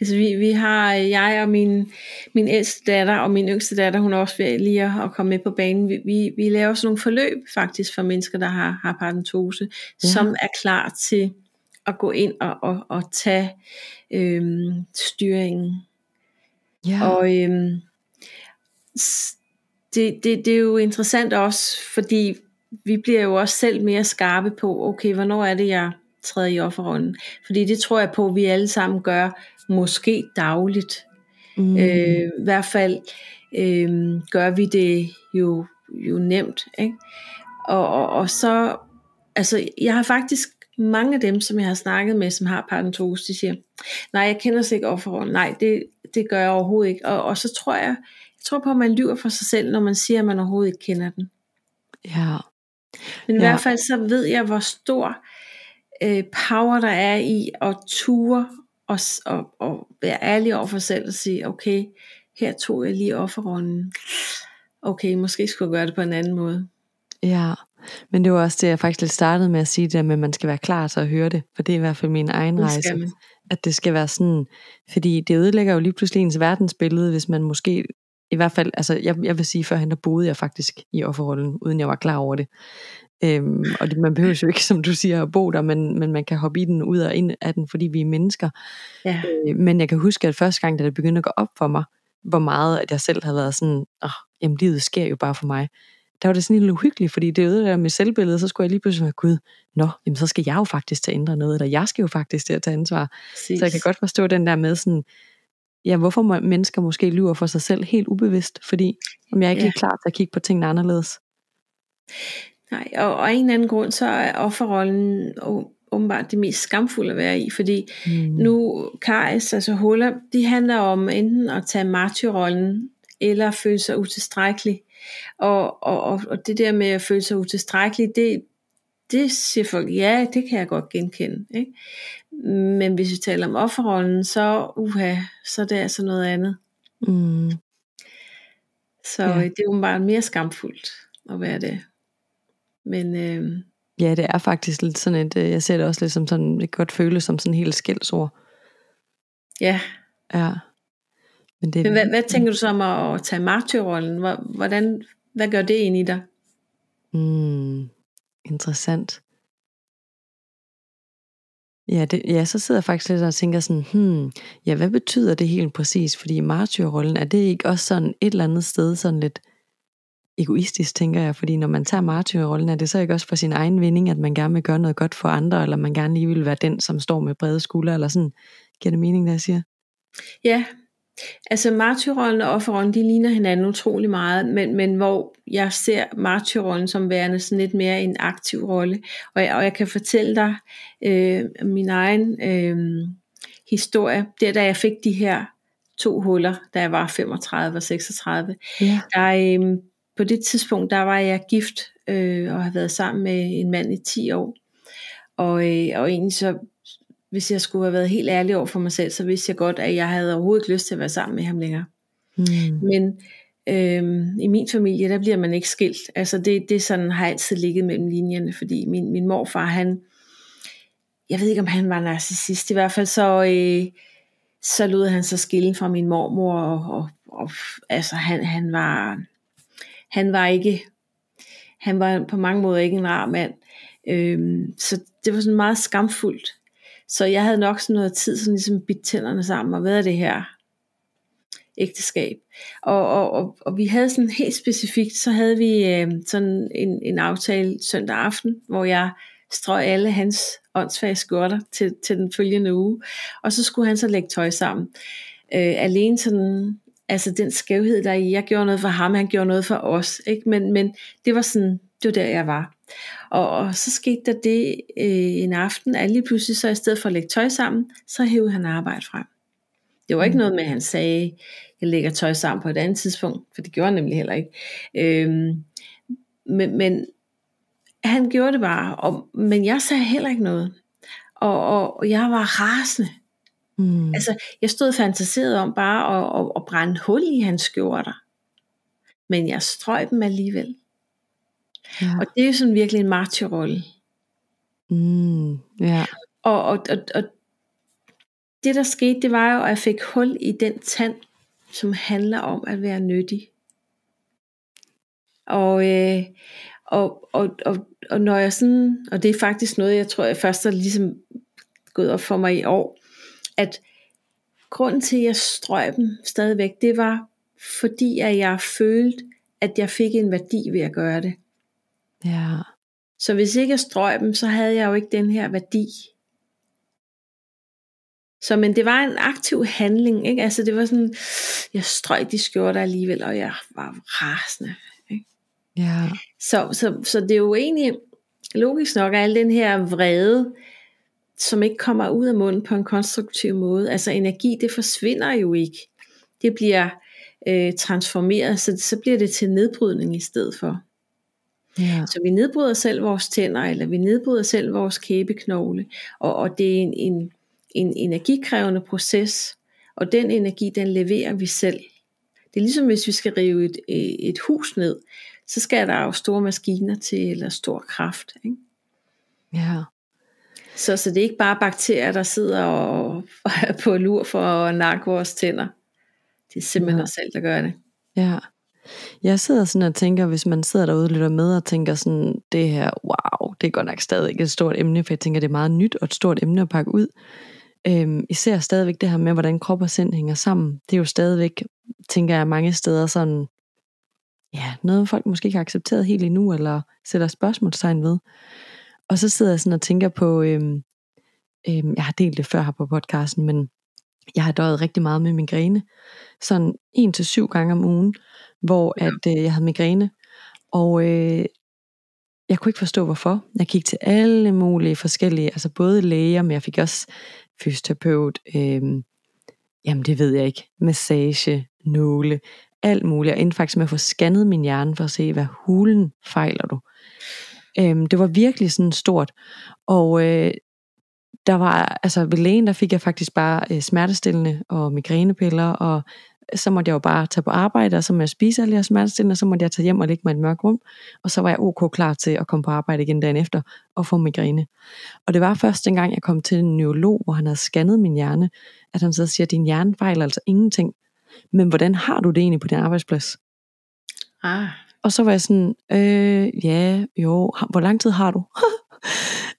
Altså vi, vi har, jeg og min, min ældste datter og min yngste datter, hun er også ved lige at, at komme med på banen. Vi, vi, vi laver sådan nogle forløb faktisk for mennesker, der har, har paradentose, Ja. ja. som er klar til at gå ind og, og, og tage øhm, styringen. Ja, Og øhm, det, det, det er jo interessant også, fordi vi bliver jo også selv mere skarpe på, okay, hvornår er det, jeg træder i offerrollen? Fordi det tror jeg på, at vi alle sammen gør, måske dagligt. mm, Øh, I hvert fald øh, gør vi det jo, jo nemt. Ikke? Og, og, og så, altså jeg har faktisk mange af dem, som jeg har snakket med, som har parentose, de siger, nej, jeg kender sig ikke offerrollen. Nej, det, det gør jeg overhovedet ikke. Og, og så tror jeg, jeg tror på, at man lyver for sig selv, når man siger, at man overhovedet ikke kender den. ja, Men i Ja. hvert fald så ved jeg, hvor stor øh, power der er i at ture og, og, og være ærlig over for selv og sige, okay, her tog jeg lige offerrollen. Okay, måske skulle jeg gøre det på en anden måde. ja. Men det var også det, jeg faktisk lidt startede med at sige, det der med, at man skal være klar til at høre det, for det er i hvert fald min egen Det rejse. man. at det skal være sådan, fordi det ødelægger jo lige pludselig ens verdensbillede, hvis man måske, i hvert fald, altså jeg, jeg vil sige, førhen der boede jeg faktisk i offerrollen, uden jeg var klar over det. Øhm, og det, man behøver jo ikke, som du siger, at bo der, men, men man kan hoppe i den, ud og ind af den, fordi vi er mennesker. Ja, Øh, men jeg kan huske, at første gang, da det begyndte at gå op for mig, hvor meget at jeg selv havde været sådan, åh, jamen livet sker jo bare for mig. Der var det sådan lidt uhyggeligt, fordi det ødelagde mit selvbillede, så skulle jeg lige pludselig være, gud, nå, jamen så skal jeg jo faktisk til at ændre noget, eller jeg skal jo faktisk til at tage ansvar. præcis. Så jeg kan godt forstå den der med sådan, ja, hvorfor mennesker måske lyver for sig selv helt ubevidst, fordi om jeg ikke ja. er klar til at kigge på tingene anderledes. Nej, og, og af en eller anden grund, så er offerrollen åbenbart det mest skamfulde at være i, fordi Mm. Nu, Karis, altså huller, de handler om enten at tage martyrrollen, eller føle sig utilstrækkelig. Og, og, og, og det der med at føle sig utilstrækkelig, det, det siger folk, ja, det kan jeg godt genkende. Ikke? Men hvis vi taler om offerrollen, så, uha, så er det altså noget andet. Mm. Så Ja. det er jo bare mere skamfuldt at være det. Men øh, Ja, det er faktisk lidt sådan et, øh, jeg ser det også lidt som sådan, det kan godt føles som sådan helt skældsord. ja, Ja. Men det, men hvad, hvad tænker du så om at, tage martyrrollen? Hvor- Hvordan, hvad gør det ind i dig? Mm, interessant. Ja, det, ja, så sidder jeg faktisk lidt og tænker sådan, hmm, ja, hvad betyder det helt præcis? Fordi martyrrollen, er det ikke også sådan et eller andet sted sådan lidt egoistisk, tænker jeg? Fordi når man tager martyrrollen, er det så ikke også for sin egen vinding, at man gerne vil gøre noget godt for andre, eller man gerne lige vil være den, som står med brede skuldre, eller sådan? Giver det mening, det jeg siger? Ja, altså martyrrollen og offerrollen, de ligner hinanden utrolig meget, men, men hvor jeg ser martyrrollen som værende sådan lidt mere en aktiv rolle. Og jeg, og jeg kan fortælle dig øh, min egen øh, historie. Der da jeg fik de her to huller, da jeg var 35 og 36, Ja. der, øh, på det tidspunkt, der var jeg gift øh, og har været sammen med en mand i 10 år. Og, øh, og egentlig så, hvis jeg skulle have været helt ærlig over for mig selv, så vidste jeg godt, at jeg havde overhovedet ikke lyst til at være sammen med ham længere. Mm. Men øh, i min familie, der bliver man ikke skilt. Altså det, det sådan har altid ligget mellem linjerne, fordi min, min morfar, han, jeg ved ikke om han var narcissist, i hvert fald så, øh, så lod han sig skille fra min mormor, og, og, og altså han, han var, han var ikke, han var på mange måder ikke en rar mand. Øhm, så det var sådan meget skamfuldt. Så jeg havde nok sådan noget tid, sådan ligesom bidt tænderne sammen, og hvad er det her ægteskab? Og, og, og, og vi havde sådan helt specifikt, så havde vi øh, sådan en, en aftale søndag aften, hvor jeg strøg alle hans åndsfag skjorter til, til den følgende uge, og så skulle han så lægge tøj sammen. Øh, alene sådan Altså den skævhed der i, jeg gjorde noget for ham, han gjorde noget for os. Ikke? Men, men det var sådan, det var der jeg var. Og, og så skete der det øh, en aften, at lige pludselig så i stedet for at lægge tøj sammen, så hævde han arbejde frem. Det var ikke noget med, at han sagde, jeg lægger tøj sammen på et andet tidspunkt, for det gjorde han nemlig heller ikke. Øhm, men, men han gjorde det bare, og, men jeg sagde heller ikke noget. Og, og, og jeg var rasende. Mm. Altså, jeg stod fantaseret om bare at, at, at brænde hul i hans skjorter. Men jeg strøg dem alligevel. Ja. Og det er jo sådan virkelig en martyrrolle. Mm. Ja. Og, og, og, og det der skete, det var jo, at jeg fik hul i den tand, som handler om at være nyttig. Og, øh, og, og, og, og når jeg sådan, og det er faktisk noget, jeg tror, jeg først har ligesom gået op for mig i år, at grunden til, at jeg strøg dem stadigvæk, det var, fordi at jeg følte, at jeg fik en værdi ved at gøre det. Ja. Så hvis ikke jeg strøg dem, så havde jeg jo ikke den her værdi. Så men det var en aktiv handling, ikke? Altså det var sådan, jeg strøg de skjorter alligevel, og jeg var rasende. Ikke? Ja. Så, så, så det er jo egentlig logisk nok, at al den her vrede, som ikke kommer ud af munden på en konstruktiv måde, altså energi, det forsvinder jo ikke. Det bliver øh, transformeret, så, så bliver det til nedbrydning i stedet for. Ja. Så vi nedbryder selv vores tænder, eller vi nedbryder selv vores kæbeknogle, og, og det er en, en, en energikrævende proces, og den energi, den leverer vi selv. Det er ligesom hvis vi skal rive et, et hus ned, så skal der jo store maskiner til, eller stor kraft. Ikke? Ja. Så, så det er ikke bare bakterier, der sidder og, og er på lur for at nakke vores tænder. Det er simpelthen ja. os selv, der gør det. Ja. Jeg sidder sådan og tænker, hvis man sidder derude og lytter med og tænker sådan, det her, wow, det er godt nok stadig et stort emne, for jeg tænker, det er meget nyt og et stort emne at pakke ud. Øhm, især stadigvæk det her med, hvordan krop og sind hænger sammen. Det er jo stadigvæk, tænker jeg, mange steder sådan, ja, noget folk måske ikke har accepteret helt endnu, eller sætter spørgsmålstegn ved. Og så sidder jeg sådan og tænker på, øhm, øhm, jeg har delt det før her på podcasten, men jeg har døjet rigtig meget med migræne. Sådan en til syv gange om ugen, hvor ja. at øh, jeg havde migræne. Og øh, jeg kunne ikke forstå hvorfor. Jeg gik til alle mulige forskellige, altså både læger, men jeg fik også fysioterapeut, øh, jamen det ved jeg ikke, massage, nåle, alt muligt. Jeg endte faktisk med at få scannet min hjerne for at se, hvad hulen fejler du. Øhm, det var virkelig sådan stort. Og øh, der var, altså ved lægen, der fik jeg faktisk bare øh, smertestillende og migrænepiller, og så måtte jeg jo bare tage på arbejde, og så måtte jeg spise alle de her smertestillende, og så måtte jeg tage hjem og ligge mig i et mørkt rum, og så var jeg ok klar til at komme på arbejde igen dagen efter og få migræne. Og det var først dengang, jeg kom til en neurolog, hvor han havde scannet min hjerne, at han så siger, at din hjerne fejler altså ingenting. Men hvordan har du det egentlig på din arbejdsplads? Ah. Og så var jeg sådan, øh, ja, jo, hvor lang tid har du?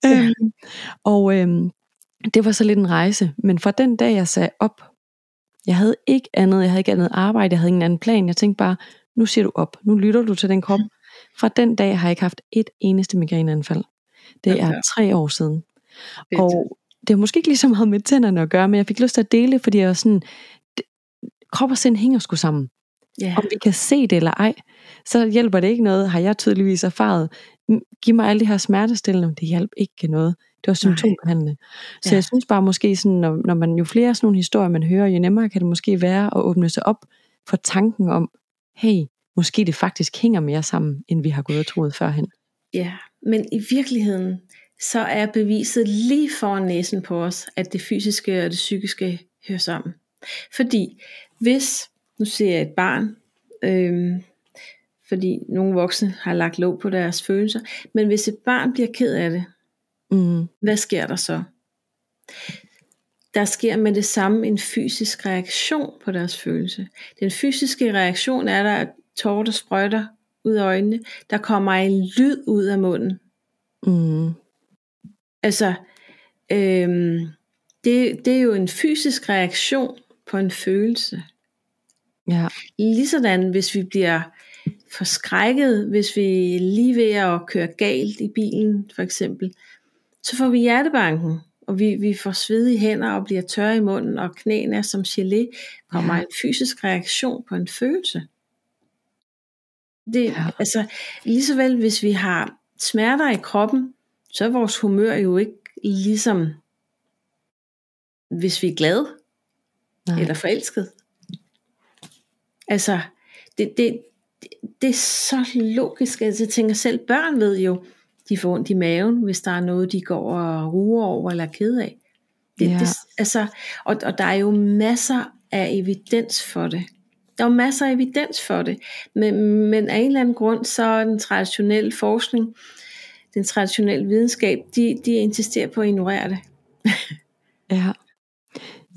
Ja. øhm, og øhm, det var så lidt en rejse, men fra den dag jeg sagde op, jeg havde ikke andet, jeg havde ikke andet arbejde, jeg havde ingen anden plan, jeg tænkte bare, nu siger du op, nu lytter du til den krop. Fra den dag har jeg ikke haft et eneste migræneanfald. Det Okay. er tre år siden. Fedt. Og det har måske ikke lige så meget med tænderne at gøre, men jeg fik lyst til at dele, fordi jeg var sådan, krop og sind hænger sgu sammen. Ja. Om vi kan se det eller ej, så hjælper det ikke noget, har jeg tydeligvis erfaret. Giv mig alle de her smertestillende, det hjælper ikke noget. Det var symptombehandlende. Så Ja. jeg synes bare måske, sådan, når, når man jo flere sådan nogle historier, man hører, jo nemmere kan det måske være at åbne sig op for tanken om, hey, måske det faktisk hænger mere sammen, end vi har gået og troet førhen. Ja, men i virkeligheden, så er beviset lige foran næsen på os, at det fysiske og det psykiske hører sammen. Fordi hvis, nu ser jeg et barn, øhm, fordi nogle voksne har lagt låg på deres følelser, men hvis et barn bliver ked af det, Mm, hvad sker der så? Der sker med det samme en fysisk reaktion på deres følelse. Den fysiske reaktion er der, at tårer der sprøjter ud af øjnene. Der kommer en lyd ud af munden. mm, Altså, øhm, det, det er jo en fysisk reaktion på en følelse. Ja, Ligesådan, hvis vi bliver forskrækket, hvis vi er lige ved at køre galt i bilen, for eksempel, så får vi hjertebanken. og vi, vi får svedige hænder og bliver tørre i munden, og knæene er som gelé, kommer ja. en fysisk reaktion på en følelse. Det, ja. altså, lige så vel, hvis vi har smerter i kroppen, så er vores humør jo ikke ligesom, hvis vi er glade, Nej. eller forelsket. Altså, det, det, det er så logisk, at jeg tænker selv, børn ved jo, de får ondt i maven, hvis der er noget, de går og ruer over eller er ked af. Det, ja. det, altså, og, og der er jo masser af evidens for det. Der er jo masser af evidens for det. Men, men af en eller anden grund, så er den traditionelle forskning, den traditionelle videnskab, de, de insisterer på at ignorere det. ja.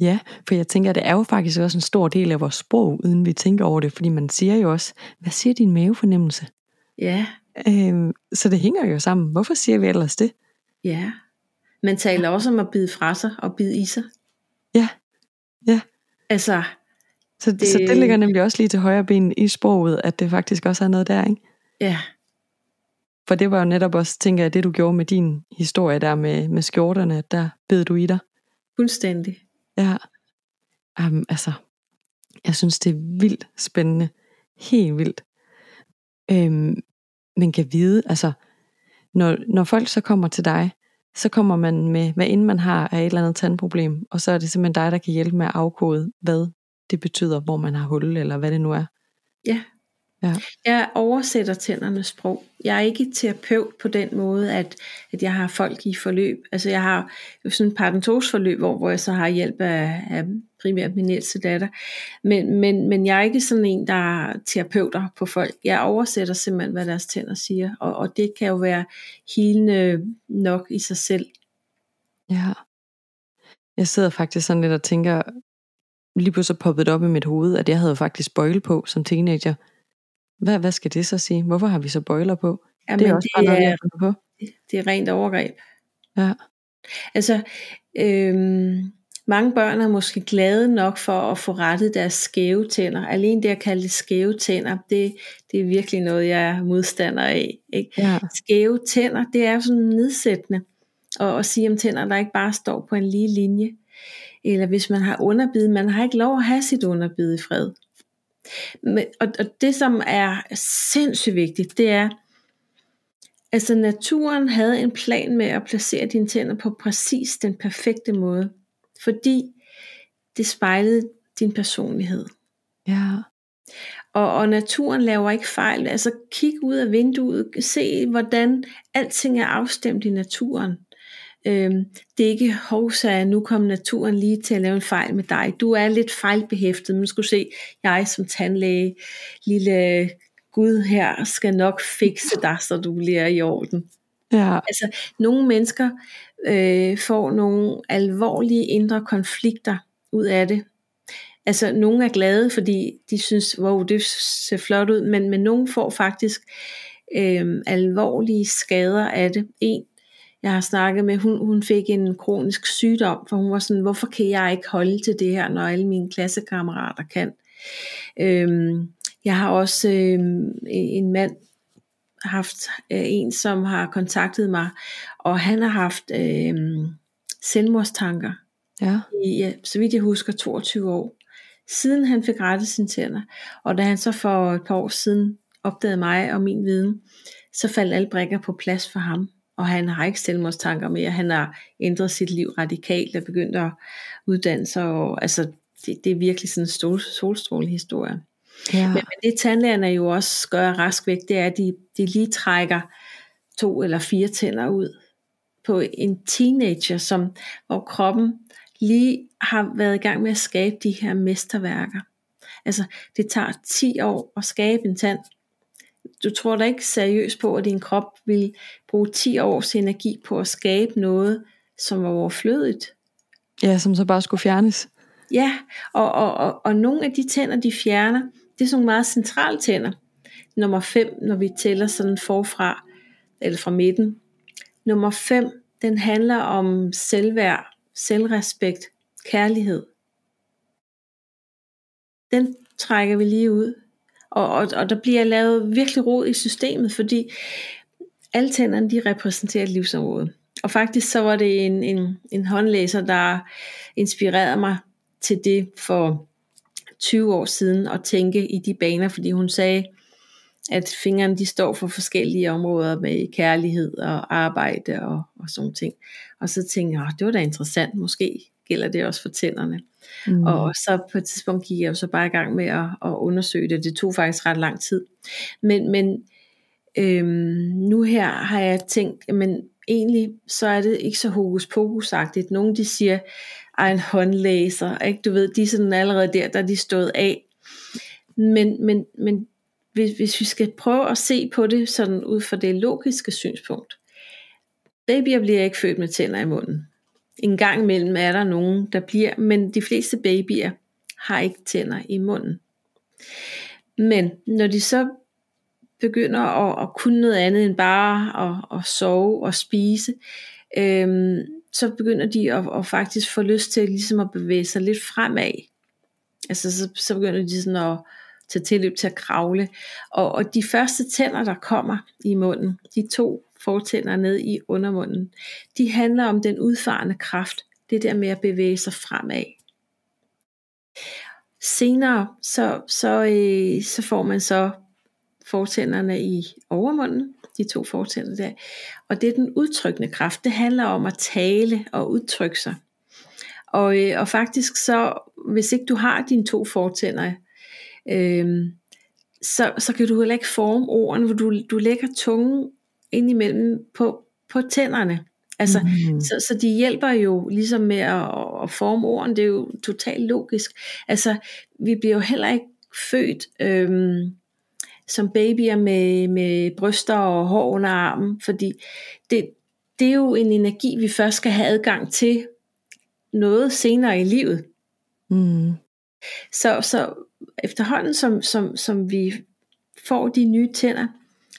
Ja, for jeg tænker, at det er jo faktisk også en stor del af vores sprog, uden vi tænker over det, fordi man siger jo også, hvad siger din mavefornemmelse? Ja. Øhm, så det hænger jo sammen. Hvorfor siger vi ellers det? Ja. Man taler også om at bide fra sig og bide i sig. Ja. Ja. Altså. Så det, så det ligger nemlig også lige til højre ben i sproget, at det faktisk også er noget der, ikke? Ja. For det var jo netop også, tænker jeg, det du gjorde med din historie der med, med skjorterne, der bed du i dig. Fuldstændig. Ja. Um, altså, jeg synes, det er vildt spændende. Helt vildt. Øhm, man kan vide, altså, når, når folk så kommer til dig, så kommer man med, hvad end man har af et eller andet tandproblem, og så er det simpelthen dig, der kan hjælpe med at afkode, hvad det betyder, hvor man har hul, eller hvad det nu er. Ja, Ja. Jeg oversætter tændernes sprog. Jeg er ikke terapeut på den måde, at, at jeg har folk i forløb. Altså jeg har jo sådan en parentosforløb, hvor, hvor jeg så har hjælp af, af primært min ældste datter. Men, men, men jeg er ikke sådan en, der er terapeuter på folk. Jeg oversætter simpelthen, hvad deres tænder siger. Og, og det kan jo være helende nok i sig selv. Ja. Jeg sidder faktisk sådan lidt og tænker, lige pludselig poppet op i mit hoved, at jeg havde faktisk bøjle på som teenager. Hvad, hvad skal det så sige? Hvorfor har vi så bøjler på? Jamen, det er også det bare noget, er, på. Det er rent overgreb. Ja. Altså, øhm, mange børn er måske glade nok for at få rettet deres skæve tænder. Alene det at kalde det skæve tænder, det, det er virkelig noget, jeg er modstander af. Ikke? Ja. Skæve tænder, det er sådan nedsættende. Og at sige om tænder, der ikke bare står på en lige linje. Eller hvis man har underbid, man har ikke lov at have sit underbid i fred. Men, og, og det som er sindssygt vigtigt, det er, altså naturen havde en plan med at placere dine tænder på præcis den perfekte måde, fordi det spejlede din personlighed. Ja. Og, og naturen laver ikke fejl. Altså kig ud af vinduet, se hvordan alting er afstemt i naturen. Øhm, det er ikke hovsa, nu kom naturen lige til at lave en fejl med dig. Du er lidt fejlbehæftet, men skulle se, jeg som tandlæge, lille Gud her, skal nok fikse dig, så du bliver i orden. Ja. Altså, nogle mennesker øh, får nogle alvorlige indre konflikter ud af det. Altså, nogle er glade, fordi de synes, wow, det ser flot ud, men, men nogle får faktisk øh, alvorlige skader af det. En jeg har snakket med, hun, hun fik en kronisk sygdom, for hun var sådan, hvorfor kan jeg ikke holde til det her, når alle mine klassekammerater kan. Øhm, jeg har også øhm, en mand haft øh, en, som har kontaktet mig, og han har haft øhm, selvmordstanker. Ja. I, så vidt jeg husker, 22 år. Siden han fik rettet sine tænder. Og da han så for et par år siden opdagede mig og min viden, så faldt alle brækker på plads for ham og han har ikke selvmordstanker mere. Han har ændret sit liv radikalt og begyndt at uddanne sig. Og, altså, det, det er virkelig sådan en stol, solstråle historie. Ja. Men, men det tandlægerne jo også gør rask væk, det er, at de, de lige trækker to eller fire tænder ud på en teenager, som, hvor kroppen lige har været i gang med at skabe de her mesterværker. Altså, det tager 10 år at skabe en tand, du tror da ikke seriøst på, at din krop vil bruge 10 års energi på at skabe noget, som var overflødigt. Ja, som så bare skulle fjernes. Ja, og, og, og, og nogle af de tænder, de fjerner, det er sådan nogle meget centrale tænder. Nummer 5, når vi tæller sådan forfra, eller fra midten. Nummer 5, den handler om selvværd, selvrespekt, kærlighed. Den trækker vi lige ud. Og, og, og der bliver lavet virkelig rod i systemet, fordi alle tænderne de repræsenterer et livsområde. og faktisk så var det en, en, en håndlæser, der inspirerede mig til det for 20 år siden at tænke i de baner, fordi hun sagde, at fingrene de står for forskellige områder med kærlighed og arbejde og, og sådan ting. Og så tænkte jeg, det var da interessant, måske gælder det også for tænderne. Mm. Og så på et tidspunkt gik jeg jo så bare i gang med at, at undersøge det. Det tog faktisk ret lang tid. Men, men øhm, nu her har jeg tænkt, men egentlig så er det ikke så hokus pokus-agtigt. Nogle de siger, ej en håndlæser, ikke? du ved, de er sådan allerede der, der er de stået af. Men, men, men hvis, hvis vi skal prøve at se på det sådan ud fra det logiske synspunkt. Babyer bliver ikke født med tænder i munden. En gang imellem er der nogen, der bliver, men de fleste babyer har ikke tænder i munden. Men når de så begynder at, at kunne noget andet end bare at, at sove og spise, øhm, så begynder de at, at faktisk få lyst til ligesom at bevæge sig lidt fremad. Altså så, så begynder de sådan at tage tilløb til at kravle. Og, og de første tænder, der kommer i munden, de to fortænder ned i undermunden, de handler om den udfarende kraft. Det der med at bevæge sig fremad. Senere, så, så, øh, så får man så fortænderne i overmunden, de to fortænder der. Og det er den udtrykkende kraft. Det handler om at tale og udtrykke sig. Og, øh, og faktisk så, hvis ikke du har dine to fortænder, øh, så, så kan du heller ikke forme ordene, hvor du, du lægger tungen ind imellem på, på tænderne. Altså, mm. så, så de hjælper jo ligesom med at, at forme ordene, det er jo totalt logisk. Altså, vi bliver jo heller ikke født øhm, som babyer med, med bryster og hår under armen, fordi det, det er jo en energi, vi først skal have adgang til noget senere i livet. Mm. Så, så efterhånden som, som, som vi får de nye tænder,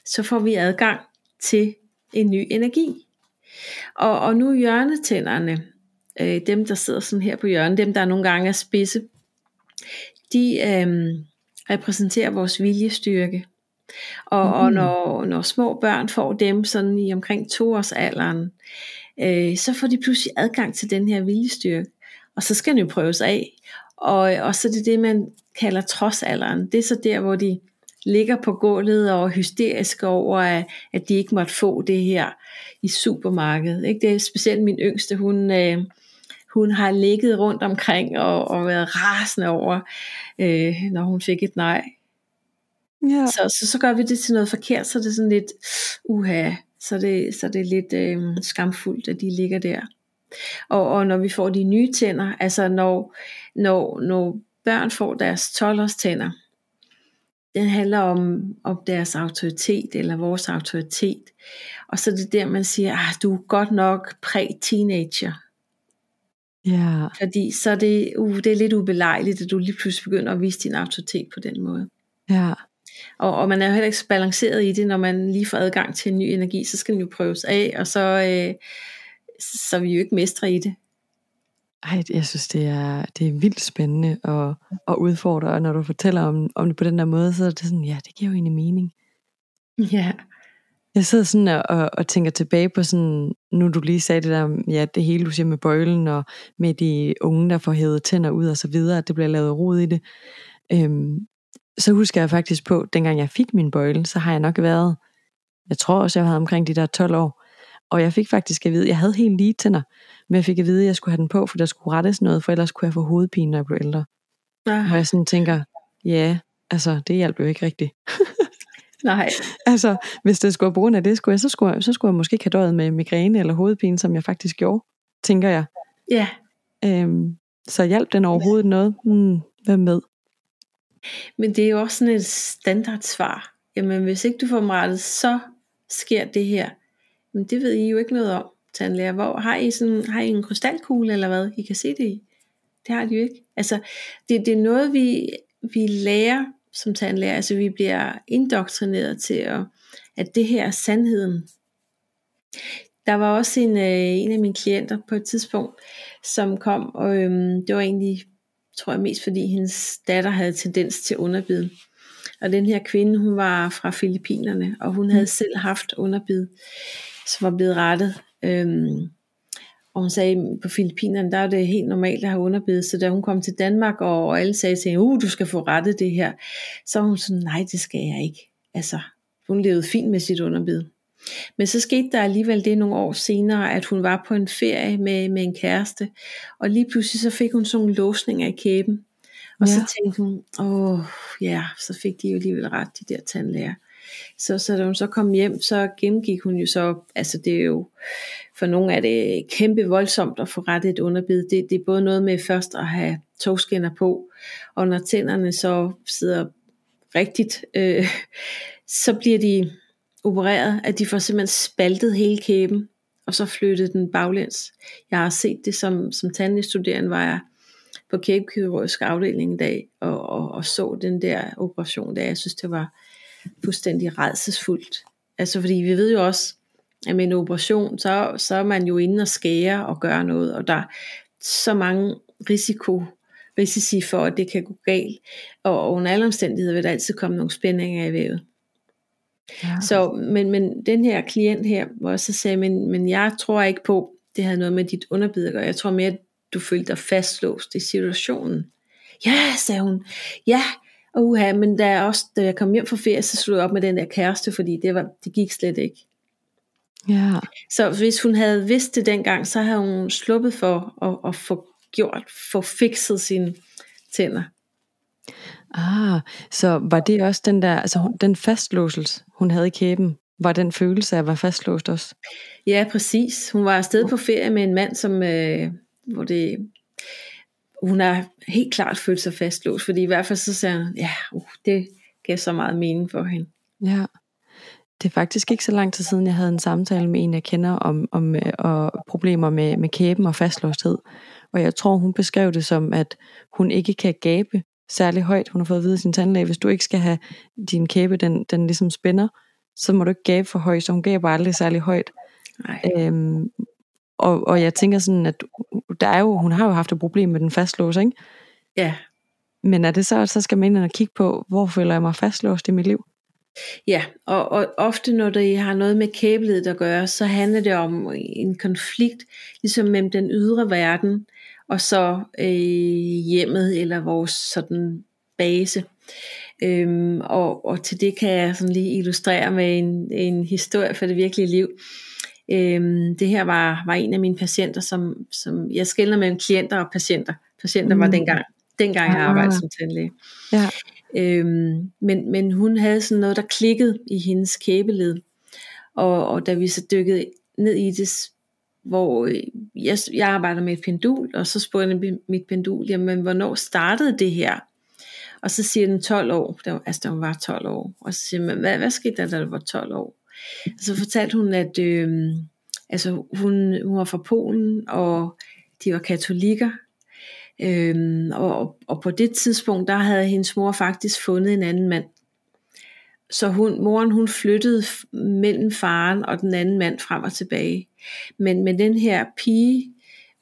så får vi adgang til en ny energi. Og, og nu hjørnetænderne, øh, dem der sidder sådan her på hjørnet, dem der nogle gange er spidse, de øh, repræsenterer vores viljestyrke. Og, mm. og når, når små børn får dem sådan i omkring to års alderen, øh, så får de pludselig adgang til den her viljestyrke. Og så skal den jo prøves af. Og, og så er det det, man kalder trodsalderen. Det er så der, hvor de ligger på gulvet og er hysteriske over, at, at de ikke måtte få det her i supermarkedet. Ikke? Det er specielt min yngste, hun, øh, hun har ligget rundt omkring og, og været rasende over, øh, når hun fik et nej. Ja. Så, så, så gør vi det til noget forkert, så det er sådan lidt, uha, så det, så det er lidt øh, skamfuldt, at de ligger der. Og, og når vi får de nye tænder, altså når, når, når børn får deres 12 tænder, den handler om, om deres autoritet, eller vores autoritet. Og så er det der, man siger, ah, du er godt nok præ-teenager. Ja. Fordi så er det, uh, det er lidt ubelejligt, at du lige pludselig begynder at vise din autoritet på den måde. Ja. Og, og man er jo heller ikke så balanceret i det, når man lige får adgang til en ny energi, så skal den jo prøves af, og så, øh, så er vi jo ikke mestre i det. Ej, jeg synes, det er, det er vildt spændende at, at udfordre, og når du fortæller om, om det på den der måde, så er det sådan, ja, det giver jo egentlig mening. Ja. Jeg sidder sådan og, og, og tænker tilbage på sådan, nu du lige sagde det der, ja, det hele du siger med bøjlen, og med de unge, der får hævet tænder ud og så videre, at det bliver lavet rod i det. Øhm, så husker jeg faktisk på, dengang jeg fik min bøjle, så har jeg nok været, jeg tror også, jeg havde omkring de der 12 år, og jeg fik faktisk at vide, jeg havde helt lige tænder, men jeg fik at vide, at jeg skulle have den på, for der skulle rettes noget, for ellers kunne jeg få hovedpine, når jeg blev ældre. Ja. Og jeg sådan tænker, ja, altså det hjælper jo ikke rigtigt. Nej. altså, hvis det skulle bruge af det, skulle jeg, så, skulle jeg, så skulle jeg måske have døjet med migræne eller hovedpine, som jeg faktisk gjorde, tænker jeg. Ja. Øhm, så hjælp den overhovedet ja. noget? Hmm, hvem med? Men det er jo også sådan et standardsvar. Jamen, hvis ikke du får rettet, så sker det her. Men det ved I jo ikke noget om, tandlæger. Hvor, har, I sådan, har I en krystalkugle eller hvad, I kan se det i? Det har de jo ikke. Altså, det, det er noget, vi, vi lærer som tandlæger. Altså, vi bliver indoktrineret til, at, at det her er sandheden. Der var også en, øh, en af mine klienter på et tidspunkt, som kom, og øhm, det var egentlig, tror jeg mest fordi hendes datter havde tendens til underbid. Og den her kvinde, hun var fra Filippinerne, og hun havde mm. selv haft underbid som var blevet rettet Øhm, og hun sagde, på Filippinerne, der er det helt normalt at have underbid, så da hun kom til Danmark, og, og alle sagde til hende, uh, du skal få rettet det her, så var hun sådan, nej, det skal jeg ikke. Altså, hun levede fint med sit underbid. Men så skete der alligevel det nogle år senere, at hun var på en ferie med, med en kæreste, og lige pludselig så fik hun sådan nogle låsninger i kæben. Og ja. så tænkte hun, åh ja, så fik de jo alligevel ret, de der tandlæger. Så, så da hun så kom hjem, så gennemgik hun jo så, altså det er jo, for nogle er det kæmpe voldsomt at få rettet et underbid. Det, det er både noget med først at have togskinner på, og når tænderne så sidder rigtigt, øh, så bliver de opereret, at de får simpelthen spaltet hele kæben, og så flyttet den baglæns. Jeg har set det som, som tandlægestuderende, var jeg på kæbekirurgisk afdeling i dag, og, og, og så den der operation der. Jeg synes, det var fuldstændig redselsfuldt. Altså fordi vi ved jo også, at med en operation, så, så er man jo inde og skære og gøre noget, og der er så mange risiko, risici for, at det kan gå galt. Og under alle omstændigheder vil der altid komme nogle spændinger i vævet. Ja. Så, men, men den her klient her, hvor jeg så sagde, men, men jeg tror ikke på, det havde noget med dit underbid at gøre. Jeg tror mere, at du følte dig fastlåst i situationen. Ja, sagde hun. Ja, uha, men da jeg, også, da jeg kom hjem fra ferie, så slog jeg op med den der kæreste, fordi det, var, det gik slet ikke. Ja. Så hvis hun havde vidst det dengang, så havde hun sluppet for at, at få gjort, få fikset sine tænder. Ah, så var det også den der, altså den fastlåselse, hun havde i kæben, var den følelse af at være fastlåst også? Ja, præcis. Hun var afsted på ferie med en mand, som, øh, hvor det, hun har helt klart følt sig fastlåst, fordi i hvert fald så sagde hun, ja, uh, det gav så meget mening for hende. Ja, det er faktisk ikke så lang tid siden, jeg havde en samtale med en, jeg kender om, om øh, og problemer med, med kæben og fastlåsthed. Og jeg tror, hun beskrev det som, at hun ikke kan gabe særlig højt. Hun har fået at vide af sin tandlæge, hvis du ikke skal have din kæbe, den, den ligesom spænder, så må du ikke gabe for højt, så hun gaber aldrig særlig højt. Nej. Øhm, og, og jeg tænker sådan, at der er jo, hun har jo haft et problem med den fastlås, ikke? Ja. Men er det så, så skal man ind og kigge på, hvor føler jeg mig fastlåst i mit liv? Ja, og, og ofte når det har noget med kæbeledet at gøre, så handler det om en konflikt, ligesom mellem den ydre verden, og så øh, hjemmet, eller vores sådan base. Øhm, og, og til det kan jeg sådan lige illustrere med en, en historie fra det virkelige liv. Øhm, det her var, var en af mine patienter, som, som jeg skældner mellem klienter og patienter. Patienter mm. var dengang, dengang jeg arbejdede som tandlæge. Ja. Øhm, men, men hun havde sådan noget, der klikkede i hendes kæbeled. Og, og da vi så dykkede ned i det, hvor øh, jeg, jeg arbejder med et pendul, og så spurgte jeg mit pendul, jamen hvornår startede det her? Og så siger den 12 år, der, altså da hun var 12 år. Og så siger man, hvad, hvad skete der, da du var 12 år? Så fortalte hun, at øh, altså, hun, hun var fra Polen, og de var katolikker. Øhm, og, og på det tidspunkt, der havde hendes mor faktisk fundet en anden mand. Så hun, moren hun flyttede mellem faren og den anden mand frem og tilbage. Men med den her pige,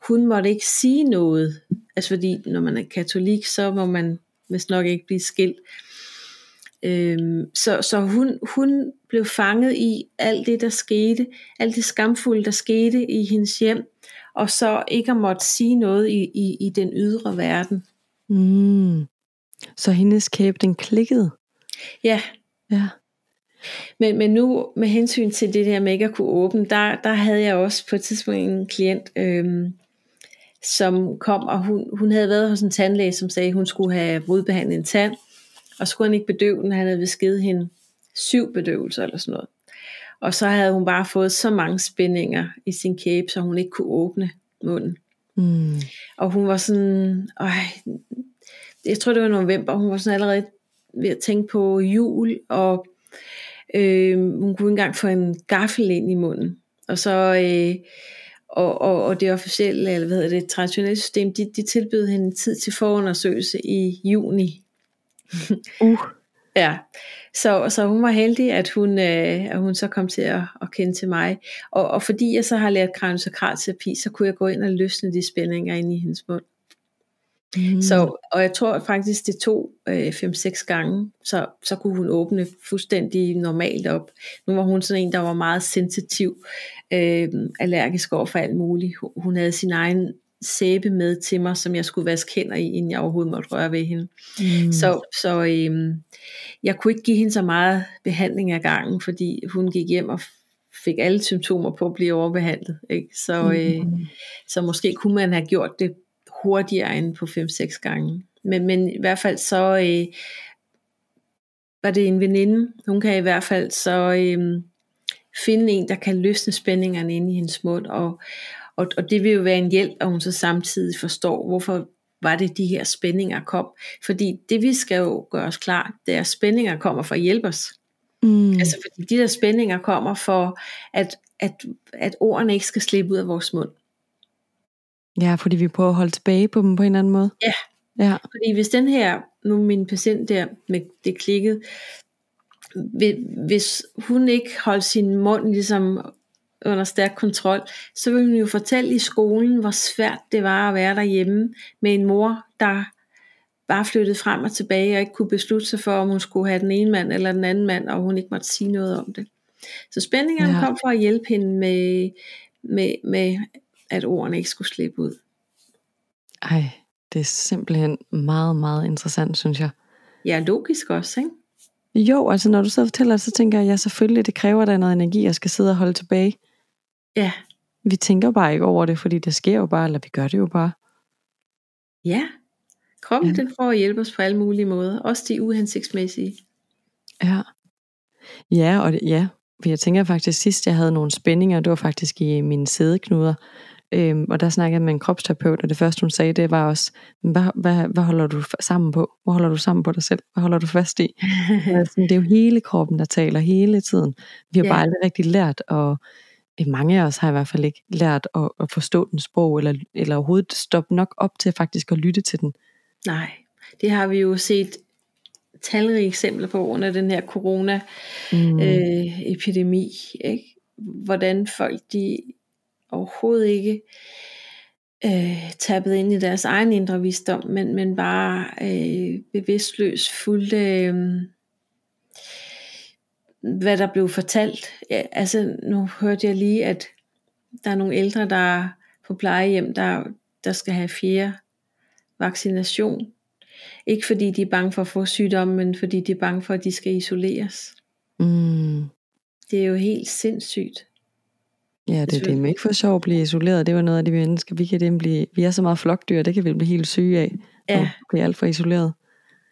hun måtte ikke sige noget. Altså fordi når man er katolik, så må man vist nok ikke blive skilt. Øhm, så så hun, hun blev fanget i alt det, der skete, alt det skamfulde, der skete i hendes hjem, og så ikke at måtte sige noget i, i, i den ydre verden. Mm. Så hendes kæbe, den klikkede? Ja. Ja. Men, men nu med hensyn til det der med ikke at kunne åbne, der, der havde jeg også på et tidspunkt en klient, øhm, som kom, og hun, hun havde været hos en tandlæge, som sagde, at hun skulle have rodbehandlet en tand, og skulle han ikke bedøve den, han havde visket hende syv bedøvelser eller sådan noget. Og så havde hun bare fået så mange spændinger i sin kæbe, så hun ikke kunne åbne munden. Mm. Og hun var sådan, øj, jeg tror det var november, hun var sådan allerede ved at tænke på jul, og øh, hun kunne ikke engang få en gaffel ind i munden. Og så, øh, og, og, og det officielle, eller hvad hedder det, traditionelle system, de, de tilbød hende tid til forundersøgelse i juni. Uh. Ja, så, så hun var heldig, at hun, øh, at hun så kom til at, at kende til mig. Og, og fordi jeg så har lært kraniosakralterapi, så kunne jeg gå ind og løsne de spændinger ind i hendes mund. Mm. Så, og jeg tror faktisk, det tog øh, 5-6 gange, så, så kunne hun åbne fuldstændig normalt op. Nu var hun sådan en, der var meget sensitiv, øh, allergisk over for alt muligt. Hun havde sin egen sæbe med til mig, som jeg skulle vaske hænder i, inden jeg overhovedet måtte røre ved hende. Mm. Så, så øh, jeg kunne ikke give hende så meget behandling af gangen, fordi hun gik hjem og fik alle symptomer på at blive overbehandlet. Ikke? Så, øh, mm. så måske kunne man have gjort det hurtigere end på 5-6 gange. Men, men i hvert fald så øh, var det en veninde. Hun kan i hvert fald så øh, finde en, der kan løsne spændingerne inde i hendes mund. Og, og, og det vil jo være en hjælp, at hun så samtidig forstår, hvorfor var det de her spændinger kom. Fordi det vi skal jo gøre os klar, det er, at spændinger kommer for at hjælpe os. Mm. Altså fordi de der spændinger kommer for, at, at, at ordene ikke skal slippe ud af vores mund. Ja, fordi vi prøver at holde tilbage på dem på en eller anden måde. Ja, ja. fordi hvis den her, nu min patient der med det klikket, hvis hun ikke holder sin mund ligesom under stærk kontrol, så vil hun jo fortælle i skolen, hvor svært det var at være derhjemme med en mor, der bare flyttede frem og tilbage og ikke kunne beslutte sig for, om hun skulle have den ene mand eller den anden mand, og hun ikke måtte sige noget om det. Så spændingerne ja. kom for at hjælpe hende med, med, med at ordene ikke skulle slippe ud. Ej, det er simpelthen meget, meget interessant, synes jeg. Ja, logisk også, ikke? Jo, altså når du så fortæller så tænker jeg, ja selvfølgelig, det kræver der noget energi, jeg skal sidde og holde tilbage. Ja. Vi tænker bare ikke over det, fordi det sker jo bare, eller vi gør det jo bare. Ja, kroppen ja. den prøver at hjælpe os på alle mulige måder, også de uhensigtsmæssige. Ja. Ja, og det, ja, for jeg tænker faktisk sidst jeg havde nogle spændinger, det var faktisk i mine sædeknuder, øhm, og der snakkede jeg med en kropsterapeut, og det første hun sagde, det var også, hvad, hvad, hvad holder du sammen på? Hvor holder du sammen på dig selv? Hvad holder du fast i? altså, det er jo hele kroppen, der taler hele tiden. Vi har ja. bare aldrig rigtig lært, og mange af os har i hvert fald ikke lært at, at forstå den sprog, eller, eller overhovedet stoppe nok op til faktisk at lytte til den. Nej, det har vi jo set talrige eksempler på under den her corona mm. øh, ikke? hvordan folk de overhovedet ikke øh, tappet ind i deres egen indre visdom, men, men bare øh, bevidstløs fuldt øh, hvad der blev fortalt. Ja, altså nu hørte jeg lige, at der er nogle ældre, der på plejehjem, der, der skal have fjerde vaccination. Ikke fordi de er bange for at få sygdommen, men fordi de er bange for, at de skal isoleres. Mm. Det er jo helt sindssygt. Ja, det, det er ikke for sjov at blive isoleret. Det var noget af det, vi mennesker, vi kan blive, vi er så meget flokdyr, det kan vi blive helt syge af. Ja. Og blive alt for isoleret.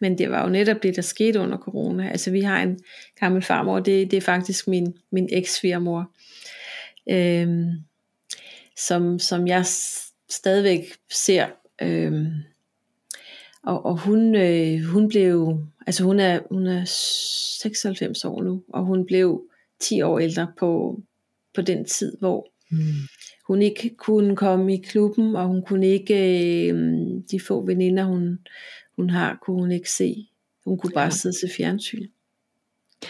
Men det var jo netop det, der skete under corona. Altså vi har en gammel farmor, det, det er faktisk min, min eks-svigermor, øhm, som, som jeg stadigvæk ser øhm, og, og hun, øh, hun blev, altså hun er, hun er 96 år nu, og hun blev 10 år ældre på, på den tid, hvor mm. hun ikke kunne komme i klubben, og hun kunne ikke, øh, de få veninder hun, hun har, kunne hun ikke se. Hun kunne bare ja. sidde til fjernsyn.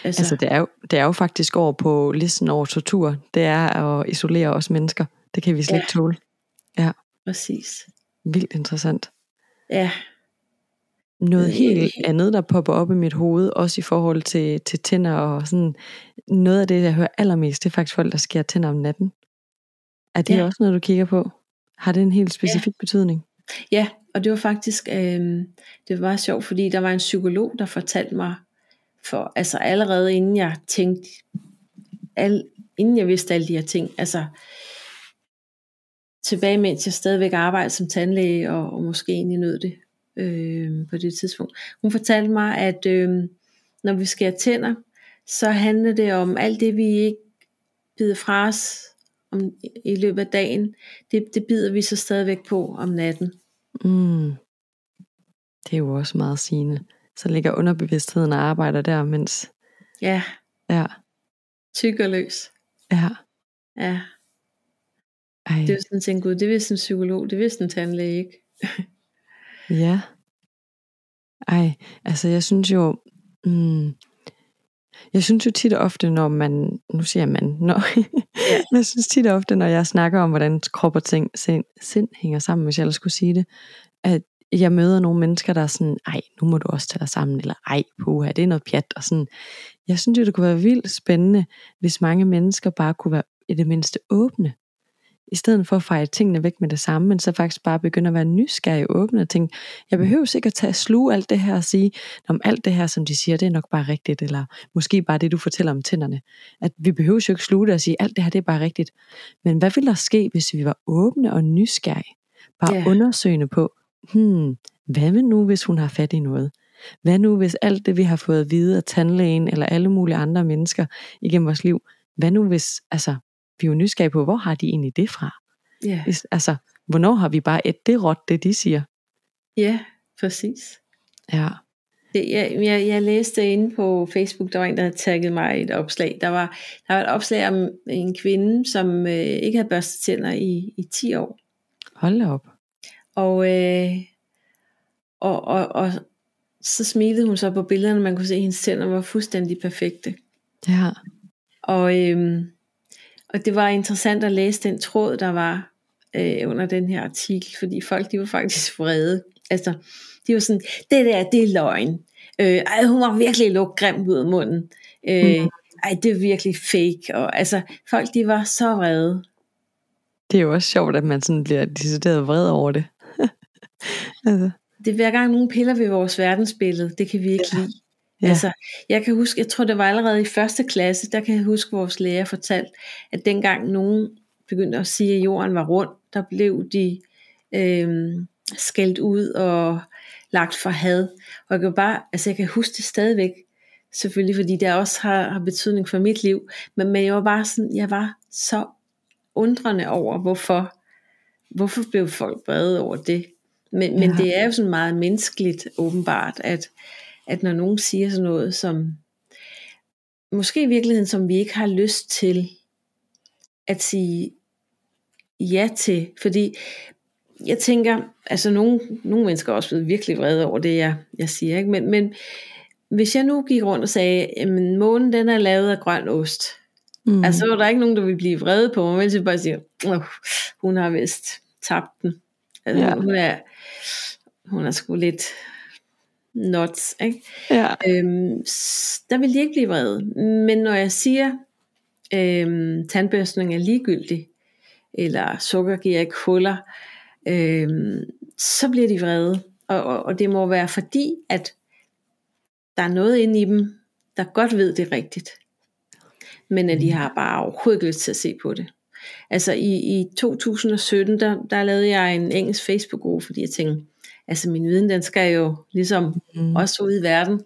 Altså, altså det, er jo, det er jo faktisk over på listen over tortur. Det er at isolere os mennesker. Det kan vi slet ja. ikke tåle. Ja. Præcis. Vildt interessant. Ja, noget øh, helt andet, der popper op i mit hoved, også i forhold til, til tænder og sådan. Noget af det, jeg hører allermest, det er faktisk folk, der skærer tænder om natten. Er det ja. også noget, du kigger på? Har det en helt specifik ja. betydning? Ja, og det var faktisk, øh, det var sjovt, fordi der var en psykolog, der fortalte mig, for altså allerede inden jeg tænkte, al, inden jeg vidste alle de her ting, altså tilbage mens jeg stadigvæk arbejdede som tandlæge, og, og måske egentlig nød det, øh, på det tidspunkt. Hun fortalte mig, at øh, når vi skærer tænder, så handler det om alt det, vi ikke bider fra os om, i løbet af dagen, det, det bider vi så stadigvæk på om natten. Mm. Det er jo også meget sigende. Så ligger underbevidstheden og arbejder der, mens... Ja. Ja. Tyk og løs. Ja. Ja. Ej. Det er sådan tænkt, gud, det vidste en psykolog, det vidste en tandlæge ikke. Ja. Ej, altså jeg synes jo, mm, jeg synes jo tit og ofte, når man, nu siger man, når, ja. jeg synes tit og ofte, når jeg snakker om, hvordan krop og ting, sind, sind hænger sammen, hvis jeg ellers skulle sige det, at jeg møder nogle mennesker, der er sådan, ej, nu må du også tage dig sammen, eller ej, puha, det er noget pjat, og sådan. Jeg synes jo, det kunne være vildt spændende, hvis mange mennesker bare kunne være i det mindste åbne i stedet for at fejre tingene væk med det samme, men så faktisk bare begynde at være nysgerrig og åbne og tænke, jeg behøver sikkert at tage at sluge alt det her og sige, om alt det her, som de siger, det er nok bare rigtigt, eller måske bare det, du fortæller om tænderne. At vi behøver jo ikke sluge det og sige, alt det her, det er bare rigtigt. Men hvad ville der ske, hvis vi var åbne og nysgerrige? Bare yeah. undersøgende på, hmm, hvad vil nu, hvis hun har fat i noget? Hvad nu, hvis alt det, vi har fået at vide af tandlægen, eller alle mulige andre mennesker igennem vores liv, hvad nu hvis, altså, vi jo nysgerrige på, hvor har de egentlig det fra? Ja. Altså, hvornår har vi bare et det råt, det de siger? Ja, præcis. Ja. Det, jeg, jeg, jeg læste inde på Facebook, der var en, der havde tagget mig et opslag. Der var, der var et opslag om en kvinde, som øh, ikke havde børstet tænder i, i 10 år. Hold op. Og, øh, og, og, og så smilede hun så på billederne, man kunne se, at hendes tænder var fuldstændig perfekte. Ja. Og, øh, og det var interessant at læse den tråd, der var øh, under den her artikel, fordi folk de var faktisk vrede. Altså, de var sådan, det der, det er løgn. Øh, ej, hun var virkelig lukket grimt ud af munden. Øh, mm. Ej, det er virkelig fake. Og, altså, folk de var så vrede. Det er jo også sjovt, at man sådan bliver decideret vred over det. altså. Det er hver gang nogen piller ved vores verdensbillede, det kan vi ikke ja. lide. Ja. Altså, jeg kan huske, jeg tror det var allerede i første klasse, der kan jeg huske, vores lærer fortalte, at dengang nogen begyndte at sige, at jorden var rund, der blev de øh, skældt ud og lagt for had. Og jeg kan bare, altså jeg kan huske det stadigvæk, selvfølgelig fordi det også har, har betydning for mit liv, men, men jeg var bare sådan, jeg var så undrende over, hvorfor, hvorfor blev folk brede over det. Men, ja. men det er jo sådan meget menneskeligt åbenbart, at, at når nogen siger sådan noget, som måske i virkeligheden, som vi ikke har lyst til at sige ja til, fordi jeg tænker, altså nogle, nogle mennesker er også blevet virkelig vrede over det, jeg, jeg siger, ikke? Men, men hvis jeg nu gik rundt og sagde, at månen den er lavet af grøn ost, mm. altså så var der ikke nogen, der ville blive vrede på mig, men bare sige, oh, hun har vist tabt den. Altså, ja. hun, er, hun er sgu lidt nuts. Ikke? Ja. Øhm, der vil de ikke blive vrede. Men når jeg siger, øhm, tandbørstning er ligegyldig, eller sukker giver ikke huller, øhm, så bliver de vrede. Og, og, og det må være fordi, at der er noget inde i dem, der godt ved det rigtigt. Men at de mm. har bare overhovedet ikke lyst til at se på det. Altså i, i 2017, der, der lavede jeg en engelsk Facebook-gruppe, fordi jeg tænkte, altså min viden, den skal jo ligesom mm. også ud i verden.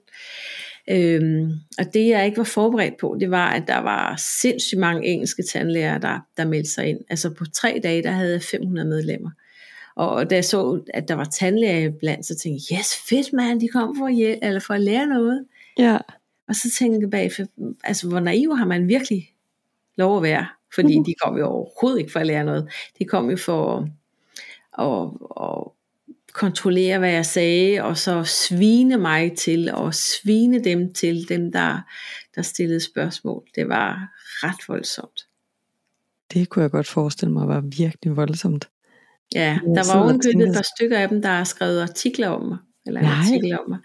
Øhm, og det jeg ikke var forberedt på, det var, at der var sindssygt mange engelske tandlæger, der, der meldte sig ind. Altså på tre dage, der havde jeg 500 medlemmer. Og da jeg så, at der var tandlæger blandt, så tænkte jeg, yes, fedt mand, de kom for at, hjælpe, eller for at lære noget. Ja. Og så tænkte jeg bagefter, altså hvor naiv har man virkelig lov at være? Fordi uh-huh. de kom jo overhovedet ikke for at lære noget. De kom jo for at, at, at kontrollere, hvad jeg sagde, og så svine mig til, og svine dem til, dem der, der stillede spørgsmål. Det var ret voldsomt. Det kunne jeg godt forestille mig var virkelig voldsomt. Ja, der var ovenkøbet et par stykker af dem, der har skrevet artikler om mig. Eller en artikel om mig.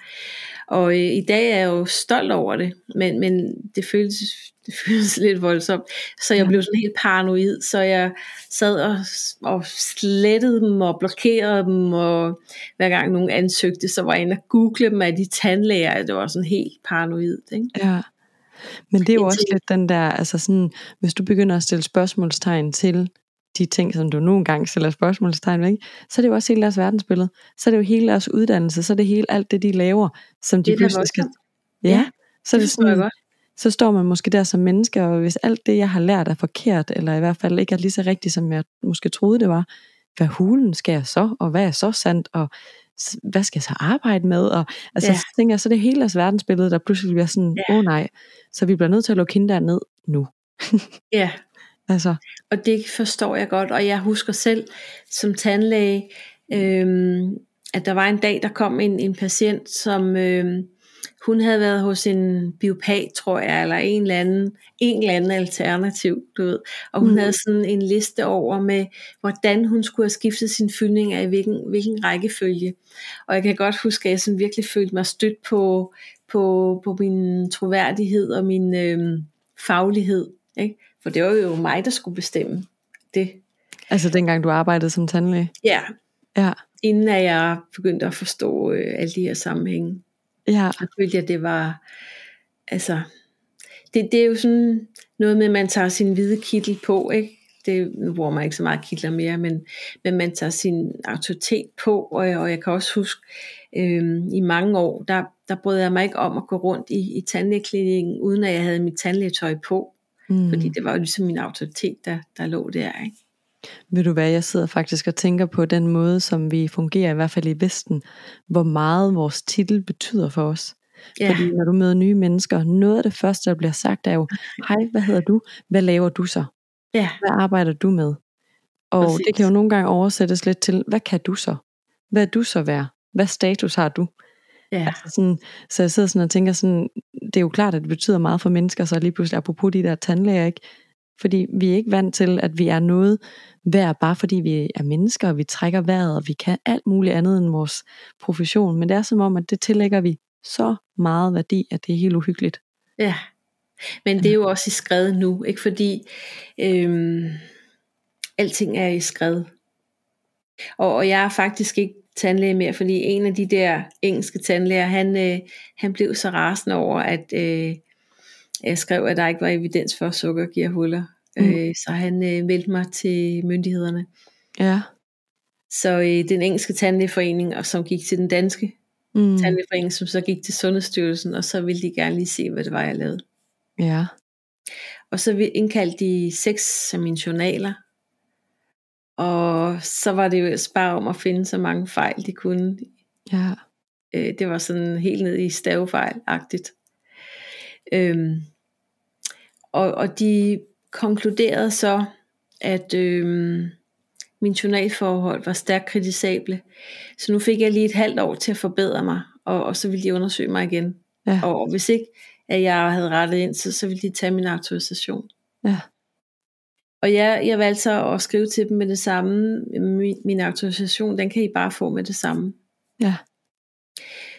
Og øh, i dag er jeg jo stolt over det, men, men det, føles, det føles lidt voldsomt. Så jeg ja. blev sådan helt paranoid, så jeg sad og, og slettede dem og blokerede dem, og hver gang nogen ansøgte, så var jeg inde og google dem af de tandlæger. Det var sådan helt paranoid. Ikke? Ja. Men det er jo også lidt den der, altså sådan, hvis du begynder at stille spørgsmålstegn til de ting, som du nogle gange stiller spørgsmålstegn ved, så er det jo også hele deres verdensbillede. Så er det jo hele deres uddannelse, så er det hele alt det, de laver, som de det pludselig skal... Ja, ja, så er det, det sådan, godt. Så står man måske der som menneske, og hvis alt det, jeg har lært er forkert, eller i hvert fald ikke er lige så rigtigt, som jeg måske troede, det var, hvad hulen skal jeg så, og hvad er så sandt, og hvad skal jeg så arbejde med? Og, altså, ja. så tænker jeg, så er det hele deres verdensbillede, der pludselig bliver sådan, åh ja. oh, nej, så vi bliver nødt til at lukke hende ned nu. ja, Altså. Og det forstår jeg godt, og jeg husker selv som tandlæge, øhm, at der var en dag, der kom en, en patient, som øhm, hun havde været hos en biopat, tror jeg, eller en eller anden, en eller anden alternativ, du ved. Og hun mm. havde sådan en liste over med, hvordan hun skulle have skiftet sin fyldning af, hvilken, hvilken rækkefølge. Og jeg kan godt huske, at jeg sådan virkelig følte mig stødt på, på, på min troværdighed og min øh, faglighed. Ikke? For det var jo mig, der skulle bestemme det. Altså dengang du arbejdede som tandlæge? Ja. Ja. Inden at jeg begyndte at forstå øh, alle de her sammenhænge. Ja. Så følte jeg, det var, altså, det, det er jo sådan noget med, at man tager sin hvide kittel på, ikke? Det, nu bruger man ikke så meget kitler mere, men, men man tager sin autoritet på, og, og jeg kan også huske, øhm, i mange år, der, der brød jeg mig ikke om at gå rundt i, i tandlægeklinikken, uden at jeg havde mit tandlægetøj på. Mm. Fordi det var jo ligesom min autoritet, der, der lå der. Ikke? Ved du hvad, jeg sidder faktisk og tænker på den måde, som vi fungerer, i hvert fald i Vesten, hvor meget vores titel betyder for os. Ja. Fordi når du møder nye mennesker, noget af det første, der bliver sagt, er jo, hej, hvad hedder du? Hvad laver du så? Ja. Hvad arbejder du med? Og Præcis. det kan jo nogle gange oversættes lidt til, hvad kan du så? Hvad er du så værd? Hvad status har du? Ja. Altså sådan, så jeg sidder sådan og tænker sådan, det er jo klart, at det betyder meget for mennesker, så lige pludselig, apropos de der tandlæger, ikke? Fordi vi er ikke vant til, at vi er noget værd, bare fordi vi er mennesker, og vi trækker vejret, og vi kan alt muligt andet end vores profession. Men det er som om, at det tillægger vi så meget værdi, at det er helt uhyggeligt. Ja, men det er jo også i skred nu, ikke? Fordi øhm, alting er i skred. Og, og jeg er faktisk ikke tandlæge mere, fordi en af de der engelske tandlæger, han, øh, han blev så rasende over, at øh, jeg skrev, at der ikke var evidens for, at sukker giver huller. Mm. Øh, så han øh, meldte mig til myndighederne. Ja. Så øh, den engelske tandlægeforening, og som gik til den danske mm. tandlægeforening, som så gik til Sundhedsstyrelsen, og så ville de gerne lige se, hvad det var, jeg lavede. Ja. Og så indkaldte de seks af mine journaler, og så var det jo bare om at finde så mange fejl, de kunne. Ja. Øh, det var sådan helt ned i stavefejl-agtigt. Øhm, og, og de konkluderede så, at øhm, min journalforhold var stærkt kritisable. Så nu fik jeg lige et halvt år til at forbedre mig, og, og så ville de undersøge mig igen. Ja. Og, og hvis ikke, at jeg havde rettet ind, så, så ville de tage min autorisation. Ja. Og jeg, jeg valgte så at skrive til dem med det samme. Min, min autorisation, den kan I bare få med det samme. Ja.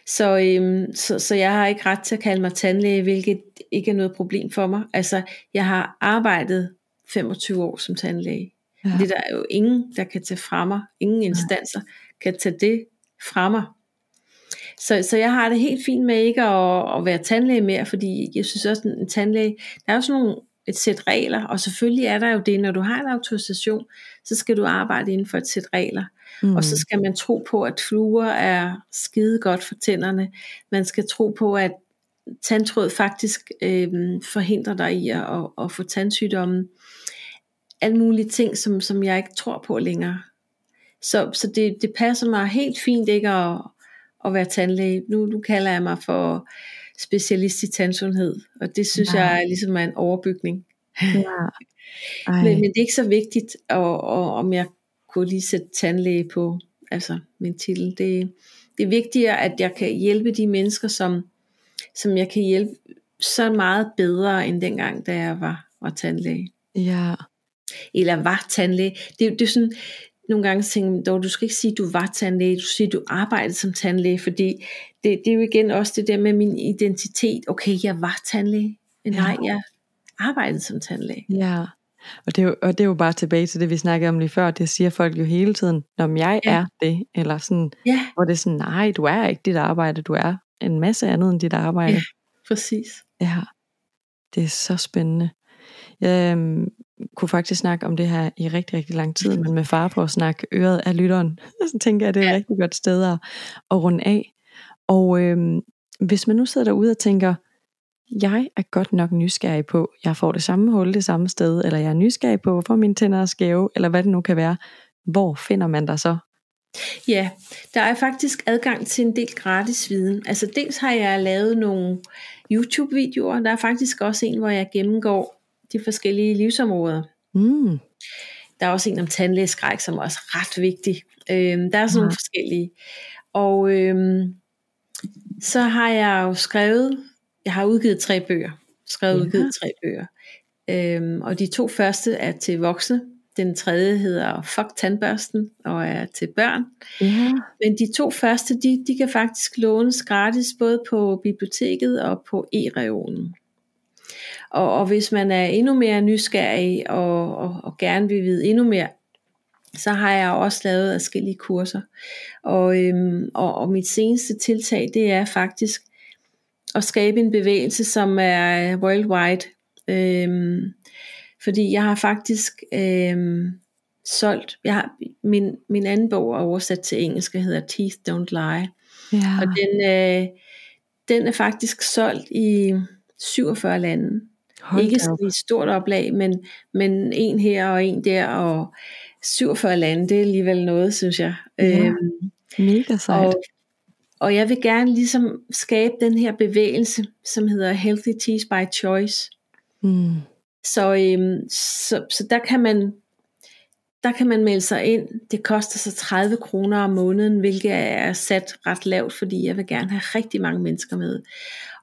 Så, øhm, så, så jeg har ikke ret til at kalde mig tandlæge, hvilket ikke er noget problem for mig. Altså, jeg har arbejdet 25 år som tandlæge. Ja. Det der er jo ingen, der kan tage fra mig. Ingen instanser ja. kan tage det fra mig. Så, så jeg har det helt fint med ikke at, at være tandlæge mere, fordi jeg synes også, at en tandlæge, der er jo sådan nogle et sæt regler, og selvfølgelig er der jo det, når du har en autorisation, så skal du arbejde inden for et sæt regler. Mm. Og så skal man tro på, at fluer er skide godt for tænderne. Man skal tro på, at tandtråd faktisk øh, forhindrer dig i at, at, at få tandsygdomme. Alle mulige ting, som, som jeg ikke tror på længere. Så, så det, det passer mig helt fint ikke at, at være tandlæge. Nu, nu kalder jeg mig for specialist i tandsundhed, og det synes ja. jeg er ligesom en overbygning. Ja. men, men det er ikke så vigtigt, og, og, om jeg kunne lige sætte tandlæge på altså min titel. Det, det er vigtigere, at jeg kan hjælpe de mennesker, som, som jeg kan hjælpe så meget bedre, end dengang, da jeg var, var tandlæge. Ja. Eller var tandlæge. Det, det er sådan, nogle gange tænker jeg, du skal ikke sige, at du var tandlæge, du siger, at du arbejdede som tandlæge, fordi det, det er jo igen også det der med min identitet. Okay, jeg var tandlæge. Nej, jeg arbejdede som tandlæge. Ja, og det, er jo, og det er jo bare tilbage til det, vi snakkede om lige før. Det siger folk jo hele tiden, når jeg ja. er det. Eller sådan, ja. hvor det er sådan, nej, du er ikke dit arbejde, du er en masse andet end dit arbejde. Ja, præcis. Ja, det er så spændende. Øhm, kunne faktisk snakke om det her i rigtig, rigtig lang tid, men med far på at snakke øret af lytteren, så tænker jeg, det er et rigtig godt sted at, at runde af. Og øhm, hvis man nu sidder derude og tænker, jeg er godt nok nysgerrig på, jeg får det samme hul det samme sted, eller jeg er nysgerrig på, hvorfor mine tænder er skæve, eller hvad det nu kan være, hvor finder man dig så? Ja, der er faktisk adgang til en del gratis viden. Altså dels har jeg lavet nogle YouTube-videoer, der er faktisk også en, hvor jeg gennemgår de forskellige livsområder. Mm. Der er også en om tandlægeskræk, som er også ret vigtig. Øhm, der er sådan ja. nogle forskellige. Og øhm, så har jeg jo skrevet, jeg har udgivet tre bøger, skrevet Ja. udgivet tre bøger. Øhm, og de to første er til voksne. Den tredje hedder Fuck tandbørsten og er til børn. Ja. Men de to første, de, de kan faktisk lånes gratis både på biblioteket og på e-reolen. Og, og hvis man er endnu mere nysgerrig og, og, og gerne vil vide endnu mere, så har jeg også lavet forskellige kurser. Og, øhm, og, og mit seneste tiltag, det er faktisk at skabe en bevægelse, som er worldwide. Øhm, fordi jeg har faktisk øhm, solgt, jeg har, min, min anden bog er oversat til engelsk, hedder Teeth Don't Lie. Ja. Og den, øh, den er faktisk solgt i 47 lande. Hold Ikke op. et stort oplag, men, men en her og en der, og 47 lande, det er alligevel noget, synes jeg. Ja. Øhm, Mega sejt. og, og jeg vil gerne ligesom skabe den her bevægelse, som hedder Healthy Teeth by Choice. Mm. Så, øhm, så, så der kan man der kan man melde sig ind. Det koster så 30 kroner om måneden, hvilket er sat ret lavt, fordi jeg vil gerne have rigtig mange mennesker med.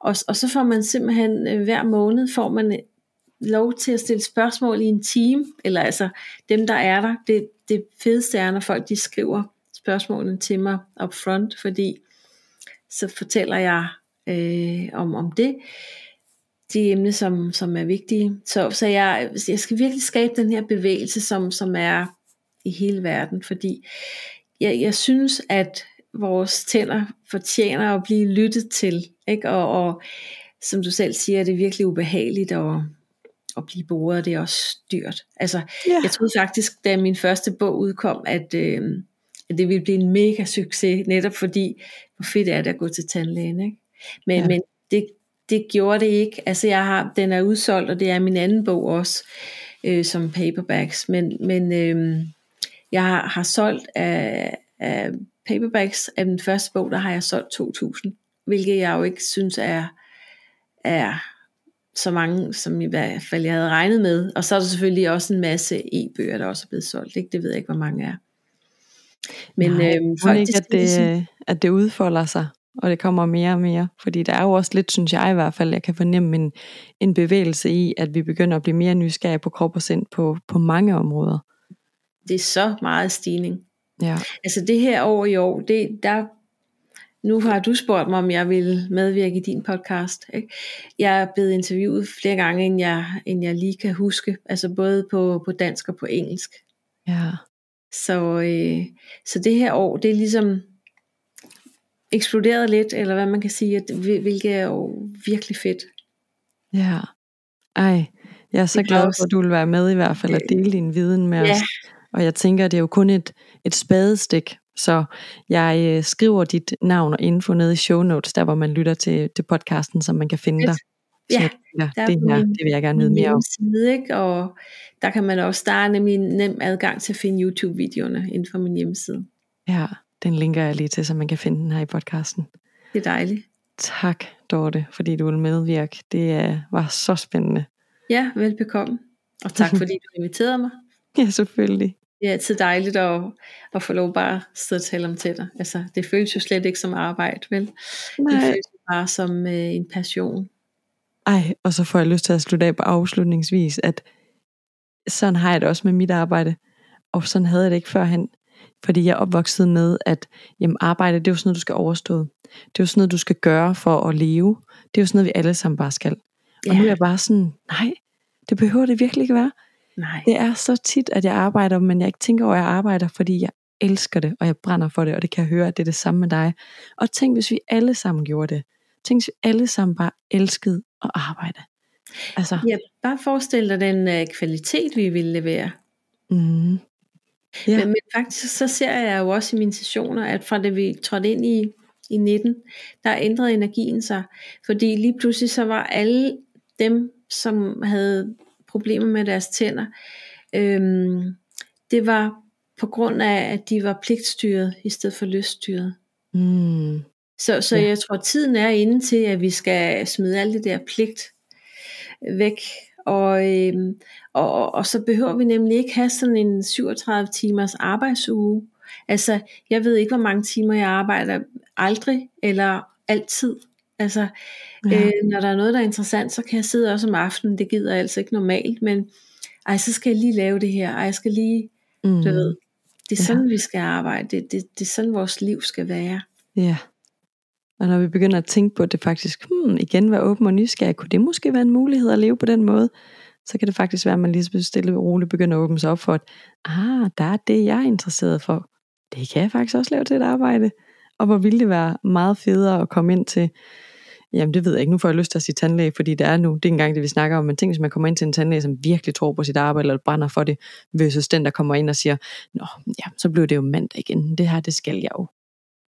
Og, og så får man simpelthen øh, hver måned får man øh, lov til at stille spørgsmål i en time, eller altså dem der er der, det, det fedeste er, når folk de skriver spørgsmålene til mig up front, fordi så fortæller jeg øh, om, om det de emne, som, som er vigtige. Så, så jeg, jeg skal virkelig skabe den her bevægelse, som, som er i hele verden, fordi jeg, jeg synes, at vores tænder fortjener at blive lyttet til, ikke? Og, og som du selv siger, det er virkelig ubehageligt at, at blive boret, det er også dyrt. Altså, Ja. jeg troede faktisk, da min første bog udkom, at, øh, at det ville blive en mega succes, netop fordi, hvor fedt er det at gå til tandlægen, ikke? Men, ja. men det, det gjorde det ikke. Altså jeg har, den er udsolgt, og det er min anden bog også, øh, som paperbacks. Men, men øh, jeg har, har solgt af, af paperbacks af den første bog, der har jeg solgt 2.000, hvilket jeg jo ikke synes er, er så mange, som i hvert fald jeg havde regnet med. Og så er der selvfølgelig også en masse e-bøger, der også er blevet solgt. Ikke? Det ved jeg ikke, hvor mange er. Men Nej, øhm, folk, ikke, at skal ligesom- det, at det udfolder sig, og det kommer mere og mere. Fordi der er jo også lidt, synes jeg i hvert fald, jeg kan fornemme en, en bevægelse i, at vi begynder at blive mere nysgerrige på krop og sind på, på mange områder. det er så meget stigning. Ja. Altså det her år i år, det, der, nu har du spurgt mig, om jeg vil medvirke i din podcast. Ikke? Jeg er blevet interviewet flere gange, end jeg, end jeg lige kan huske. Altså både på, på dansk og på engelsk. Ja. Så, øh, så det her år, det er ligesom eksploderet lidt, eller hvad man kan sige, at, hvil- hvilket er jo virkelig fedt. Ja. Ej, jeg er så glad for, at du vil være med i hvert fald og dele din viden med Ja. os. Og jeg tænker, at det er jo kun et, et spadestik, så jeg øh, skriver dit navn og info ned i show notes, der hvor man lytter til, til podcasten, så man kan finde dig. Ja, tænker, der er det her, min- det vil jeg gerne vide Min mere om. hjemmeside, ikke? og der kan man også, der er nemlig nem adgang til at finde YouTube-videoerne inden for min hjemmeside. Ja, den linker jeg lige til, så man kan finde den her i podcasten. Det er dejligt. Tak, Dorte, fordi du vil medvirke. Det øh, var så spændende. Ja, velbekomme. Og tak fordi du inviterede mig. Ja, selvfølgelig. Det er altid dejligt at, at få lov bare at sidde og tale om tænder. Altså, det føles jo slet ikke som arbejde, vel? Det Nej. føles jo bare som øh, en passion. Ej, og så får jeg lyst til at slutte af på afslutningsvis, at sådan har jeg det også med mit arbejde. Og sådan havde jeg det ikke førhen. Fordi jeg er opvokset med, at jamen, arbejde, det er jo sådan noget, du skal overstå. Det er jo sådan noget, du skal gøre for at leve. Det er jo sådan noget, vi alle sammen bare skal. Og nu er jeg bare sådan, nej, det behøver det virkelig ikke være. Nej. Det er så tit, at jeg arbejder, men jeg ikke tænker over, at jeg arbejder, fordi jeg elsker det, og jeg brænder for det, og det kan jeg høre, at det er det samme med dig. Og tænk, hvis vi alle sammen gjorde det. Tænk, hvis vi alle sammen bare elskede at arbejde. Altså, Ja, bare forestil dig den øh, kvalitet, vi ville levere. mm, Ja. Men, men faktisk så ser jeg jo også i mine sessioner, at fra det vi trådte ind i, i 19, der ændrede energien sig. Fordi lige pludselig så var alle dem, som havde problemer med deres tænder, øhm, det var på grund af, at de var pligtstyret i stedet for lyststyret. mm, Så, så Ja. jeg tror, tiden er inde til, at vi skal smide alt det der pligt væk. Og, øhm, og, og, og så behøver vi nemlig ikke have sådan en 37 timers arbejdsuge. Altså, jeg ved ikke, hvor mange timer jeg arbejder aldrig, eller altid. Altså, ja. øh, når der er noget, der er interessant, så kan jeg sidde også om aftenen. Det gider jeg altså ikke normalt, men ej, så skal jeg lige lave det her. Ej, jeg skal lige, mm. du ved, det er sådan, ja. vi skal arbejde. Det, det, det er sådan, vores liv skal være. Ja. Og når vi begynder at tænke på det faktisk, hmm, igen være åben og nysgerrig, kunne det måske være en mulighed at leve på den måde? Så kan det faktisk være, at man lige så stille og roligt begynder at åbne sig op for, at ah, der er det, jeg er interesseret for. Det kan jeg faktisk også lave til et arbejde. Og hvor ville det være meget federe at komme ind til, jamen det ved jeg ikke, nu får jeg lyst til at sige tandlæge, fordi det er nu, det er engang det vi snakker om, men tænk hvis man kommer ind til en tandlæge, som virkelig tror på sit arbejde, eller brænder for det, versus den, der kommer ind og siger, nå, ja, så blev det jo mandag igen, det her, det skal jeg jo.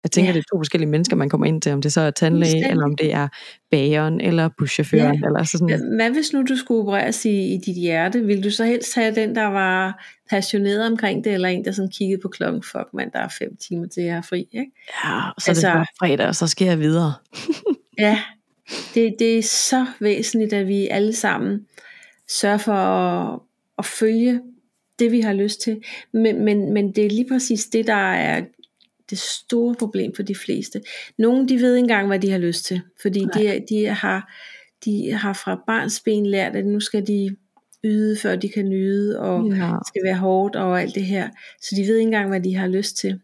Jeg tænker, ja. det er to forskellige mennesker, man kommer ind til, om det så er tandlæge, eller om det er bageren, eller buschaufføren. Ja. Eller så sådan. Hvad hvis nu du skulle opereres i, i dit hjerte? Vil du så helst have den, der var passioneret omkring det, eller en, der sådan kiggede på klokken, fuck mand, der er fem timer til jeg er fri, ikke? Ja, så altså, er det altså- fredag, og så skal jeg videre. ja, det, det er så væsentligt, at vi alle sammen sørger for at, at følge det, vi har lyst til. Men, men, men det er lige præcis det, der er det store problem for de fleste. Nogle de ved ikke engang, hvad de har lyst til, fordi de, de, har, de har fra barns ben lært, at nu skal de yde, før de kan nyde, og ja. skal være hårdt og alt det her. Så de ved ikke engang, hvad de har lyst til.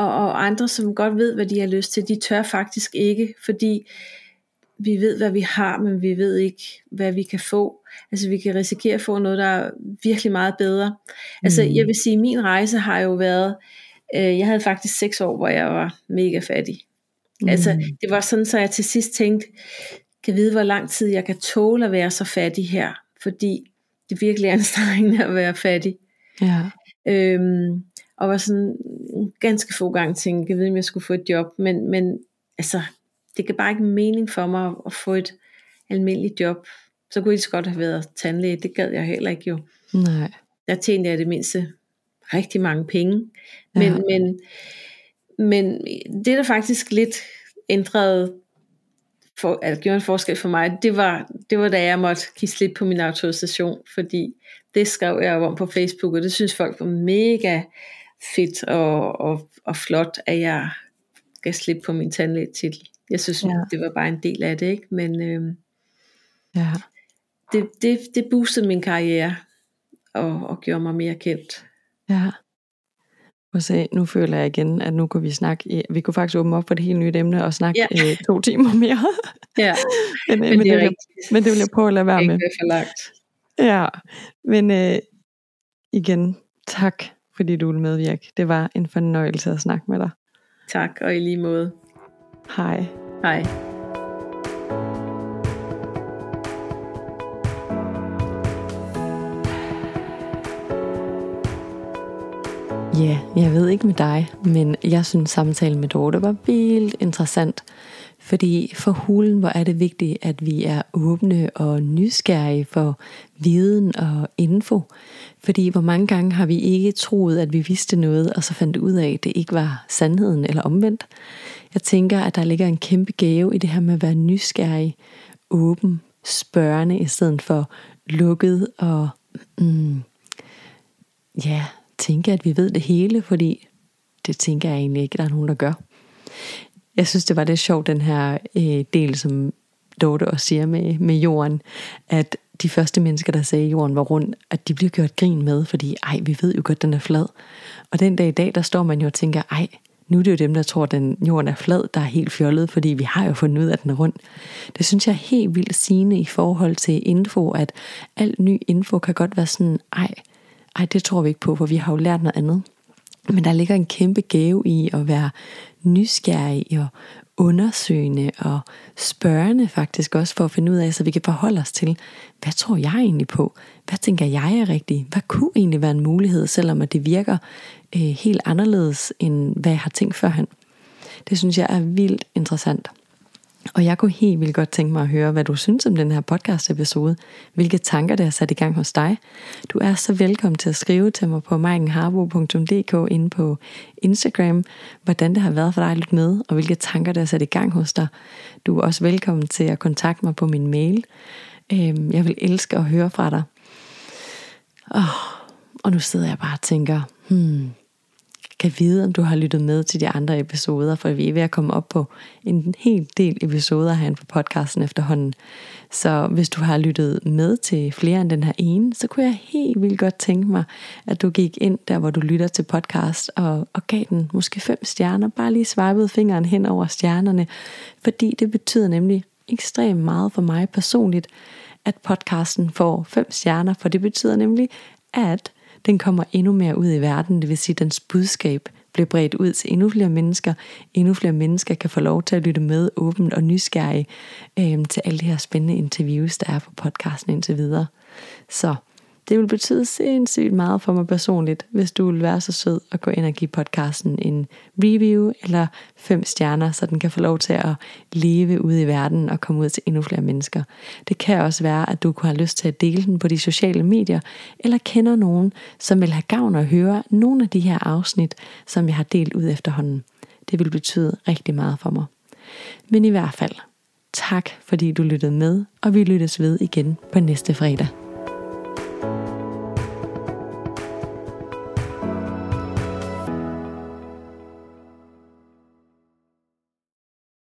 Og, og andre, som godt ved, hvad de har lyst til, de tør faktisk ikke, fordi vi ved, hvad vi har, men vi ved ikke, hvad vi kan få. Altså vi kan risikere at få noget, der er virkelig meget bedre. Altså mm. jeg vil sige, min rejse har jo været, øh, jeg havde faktisk seks år, hvor jeg var mega fattig. Mm. Altså det var sådan, så jeg til sidst tænkte, kan vide, hvor lang tid jeg kan tåle at være så fattig her, fordi det er virkelig anstrengende at være fattig. Ja. Øhm, og var sådan ganske få gange tænkte, jeg ved, om jeg skulle få et job, men, men altså, det gav bare ikke mening for mig at få et almindeligt job. Så kunne det godt have været tandlæge, det gad jeg heller ikke jo. Nej. Der tjente jeg det mindste rigtig mange penge. Men, ja. men, men det der faktisk lidt ændrede, for, altså gjorde en forskel for mig, det var, det var da jeg måtte give slip på min autorisation, fordi det skrev jeg om på Facebook, og det synes folk var mega fedt og, og, og flot, at jeg gav slip på min tandlægetitel. Jeg synes, ja. det var bare en del af det, ikke? Men øh, ja. det, det, det boostede min karriere og, og gjorde mig mere kendt. Ja. Og så nu føler jeg igen, at nu kunne vi snakke, vi kunne faktisk åbne op for det helt nye emne og snakke ja. øh, to timer mere. ja, men, men, men, det, det vil, men det vil jeg prøve at lade være med. Ikke for langt. Ja, men øh, igen, tak fordi du ville medvirke. Det var en fornøjelse at snakke med dig. Tak, og i lige måde. Hej. Hej. Ja, jeg ved ikke med dig, men jeg synes samtalen med Dorte var vildt interessant. Fordi for hulen, hvor er det vigtigt, at vi er åbne og nysgerrige for viden og info. Fordi hvor mange gange har vi ikke troet, at vi vidste noget, og så fandt ud af, at det ikke var sandheden eller omvendt. Jeg tænker, at der ligger en kæmpe gave i det her med at være nysgerrig, åben, spørgende, i stedet for lukket og mm, ja, tænke, at vi ved det hele, fordi det tænker jeg egentlig ikke, der er nogen, der gør. Jeg synes, det var det sjovt, den her øh, del, som Dorte også siger med, med jorden, at de første mennesker, der sagde, at jorden var rund, at de blev gjort grin med, fordi ej, vi ved jo godt, den er flad. Og den dag i dag, der står man jo og tænker, ej, nu er det jo dem, der tror, at den jorden er flad, der er helt fjollet, fordi vi har jo fundet ud af, at den er rund. Det synes jeg er helt vildt sigende i forhold til info, at al ny info kan godt være sådan, ej, ej, det tror vi ikke på, for vi har jo lært noget andet. Men der ligger en kæmpe gave i at være nysgerrig og undersøgende og spørgende faktisk også for at finde ud af, så vi kan forholde os til, hvad tror jeg egentlig på? Hvad tænker jeg er rigtigt? Hvad kunne egentlig være en mulighed, selvom at det virker øh, helt anderledes, end hvad jeg har tænkt førhen? Det synes jeg er vildt interessant. Og jeg kunne helt vildt godt tænke mig at høre, hvad du synes om den her podcast episode. Hvilke tanker det har sat i gang hos dig. Du er så velkommen til at skrive til mig på maikenharbo.dk inde på Instagram, hvordan det har været for dig at lytte med, og hvilke tanker det har sat i gang hos dig. Du er også velkommen til at kontakte mig på min mail. Øhm, jeg vil elske at høre fra dig. Og nu sidder jeg bare og tænker, hmm, kan vide, om du har lyttet med til de andre episoder, for vi er ved at komme op på en hel del episoder herinde på podcasten efterhånden. Så hvis du har lyttet med til flere end den her ene, så kunne jeg helt vildt godt tænke mig, at du gik ind der, hvor du lytter til podcast, og, og gav den måske fem stjerner, bare lige swipede fingeren hen over stjernerne, fordi det betyder nemlig ekstremt meget for mig personligt, at podcasten får fem stjerner, for det betyder nemlig, at den kommer endnu mere ud i verden, det vil sige, at dens budskab bliver bredt ud til endnu flere mennesker. Endnu flere mennesker kan få lov til at lytte med åbent og nysgerrig øh, til alle de her spændende interviews, der er på podcasten indtil videre. Så det vil betyde sindssygt meget for mig personligt, hvis du vil være så sød at gå ind og give podcasten en review eller fem stjerner, så den kan få lov til at leve ude i verden og komme ud til endnu flere mennesker. Det kan også være, at du kunne have lyst til at dele den på de sociale medier, eller kender nogen, som vil have gavn at høre nogle af de her afsnit, som jeg har delt ud efterhånden. Det vil betyde rigtig meget for mig. Men i hvert fald, tak fordi du lyttede med, og vi lyttes ved igen på næste fredag.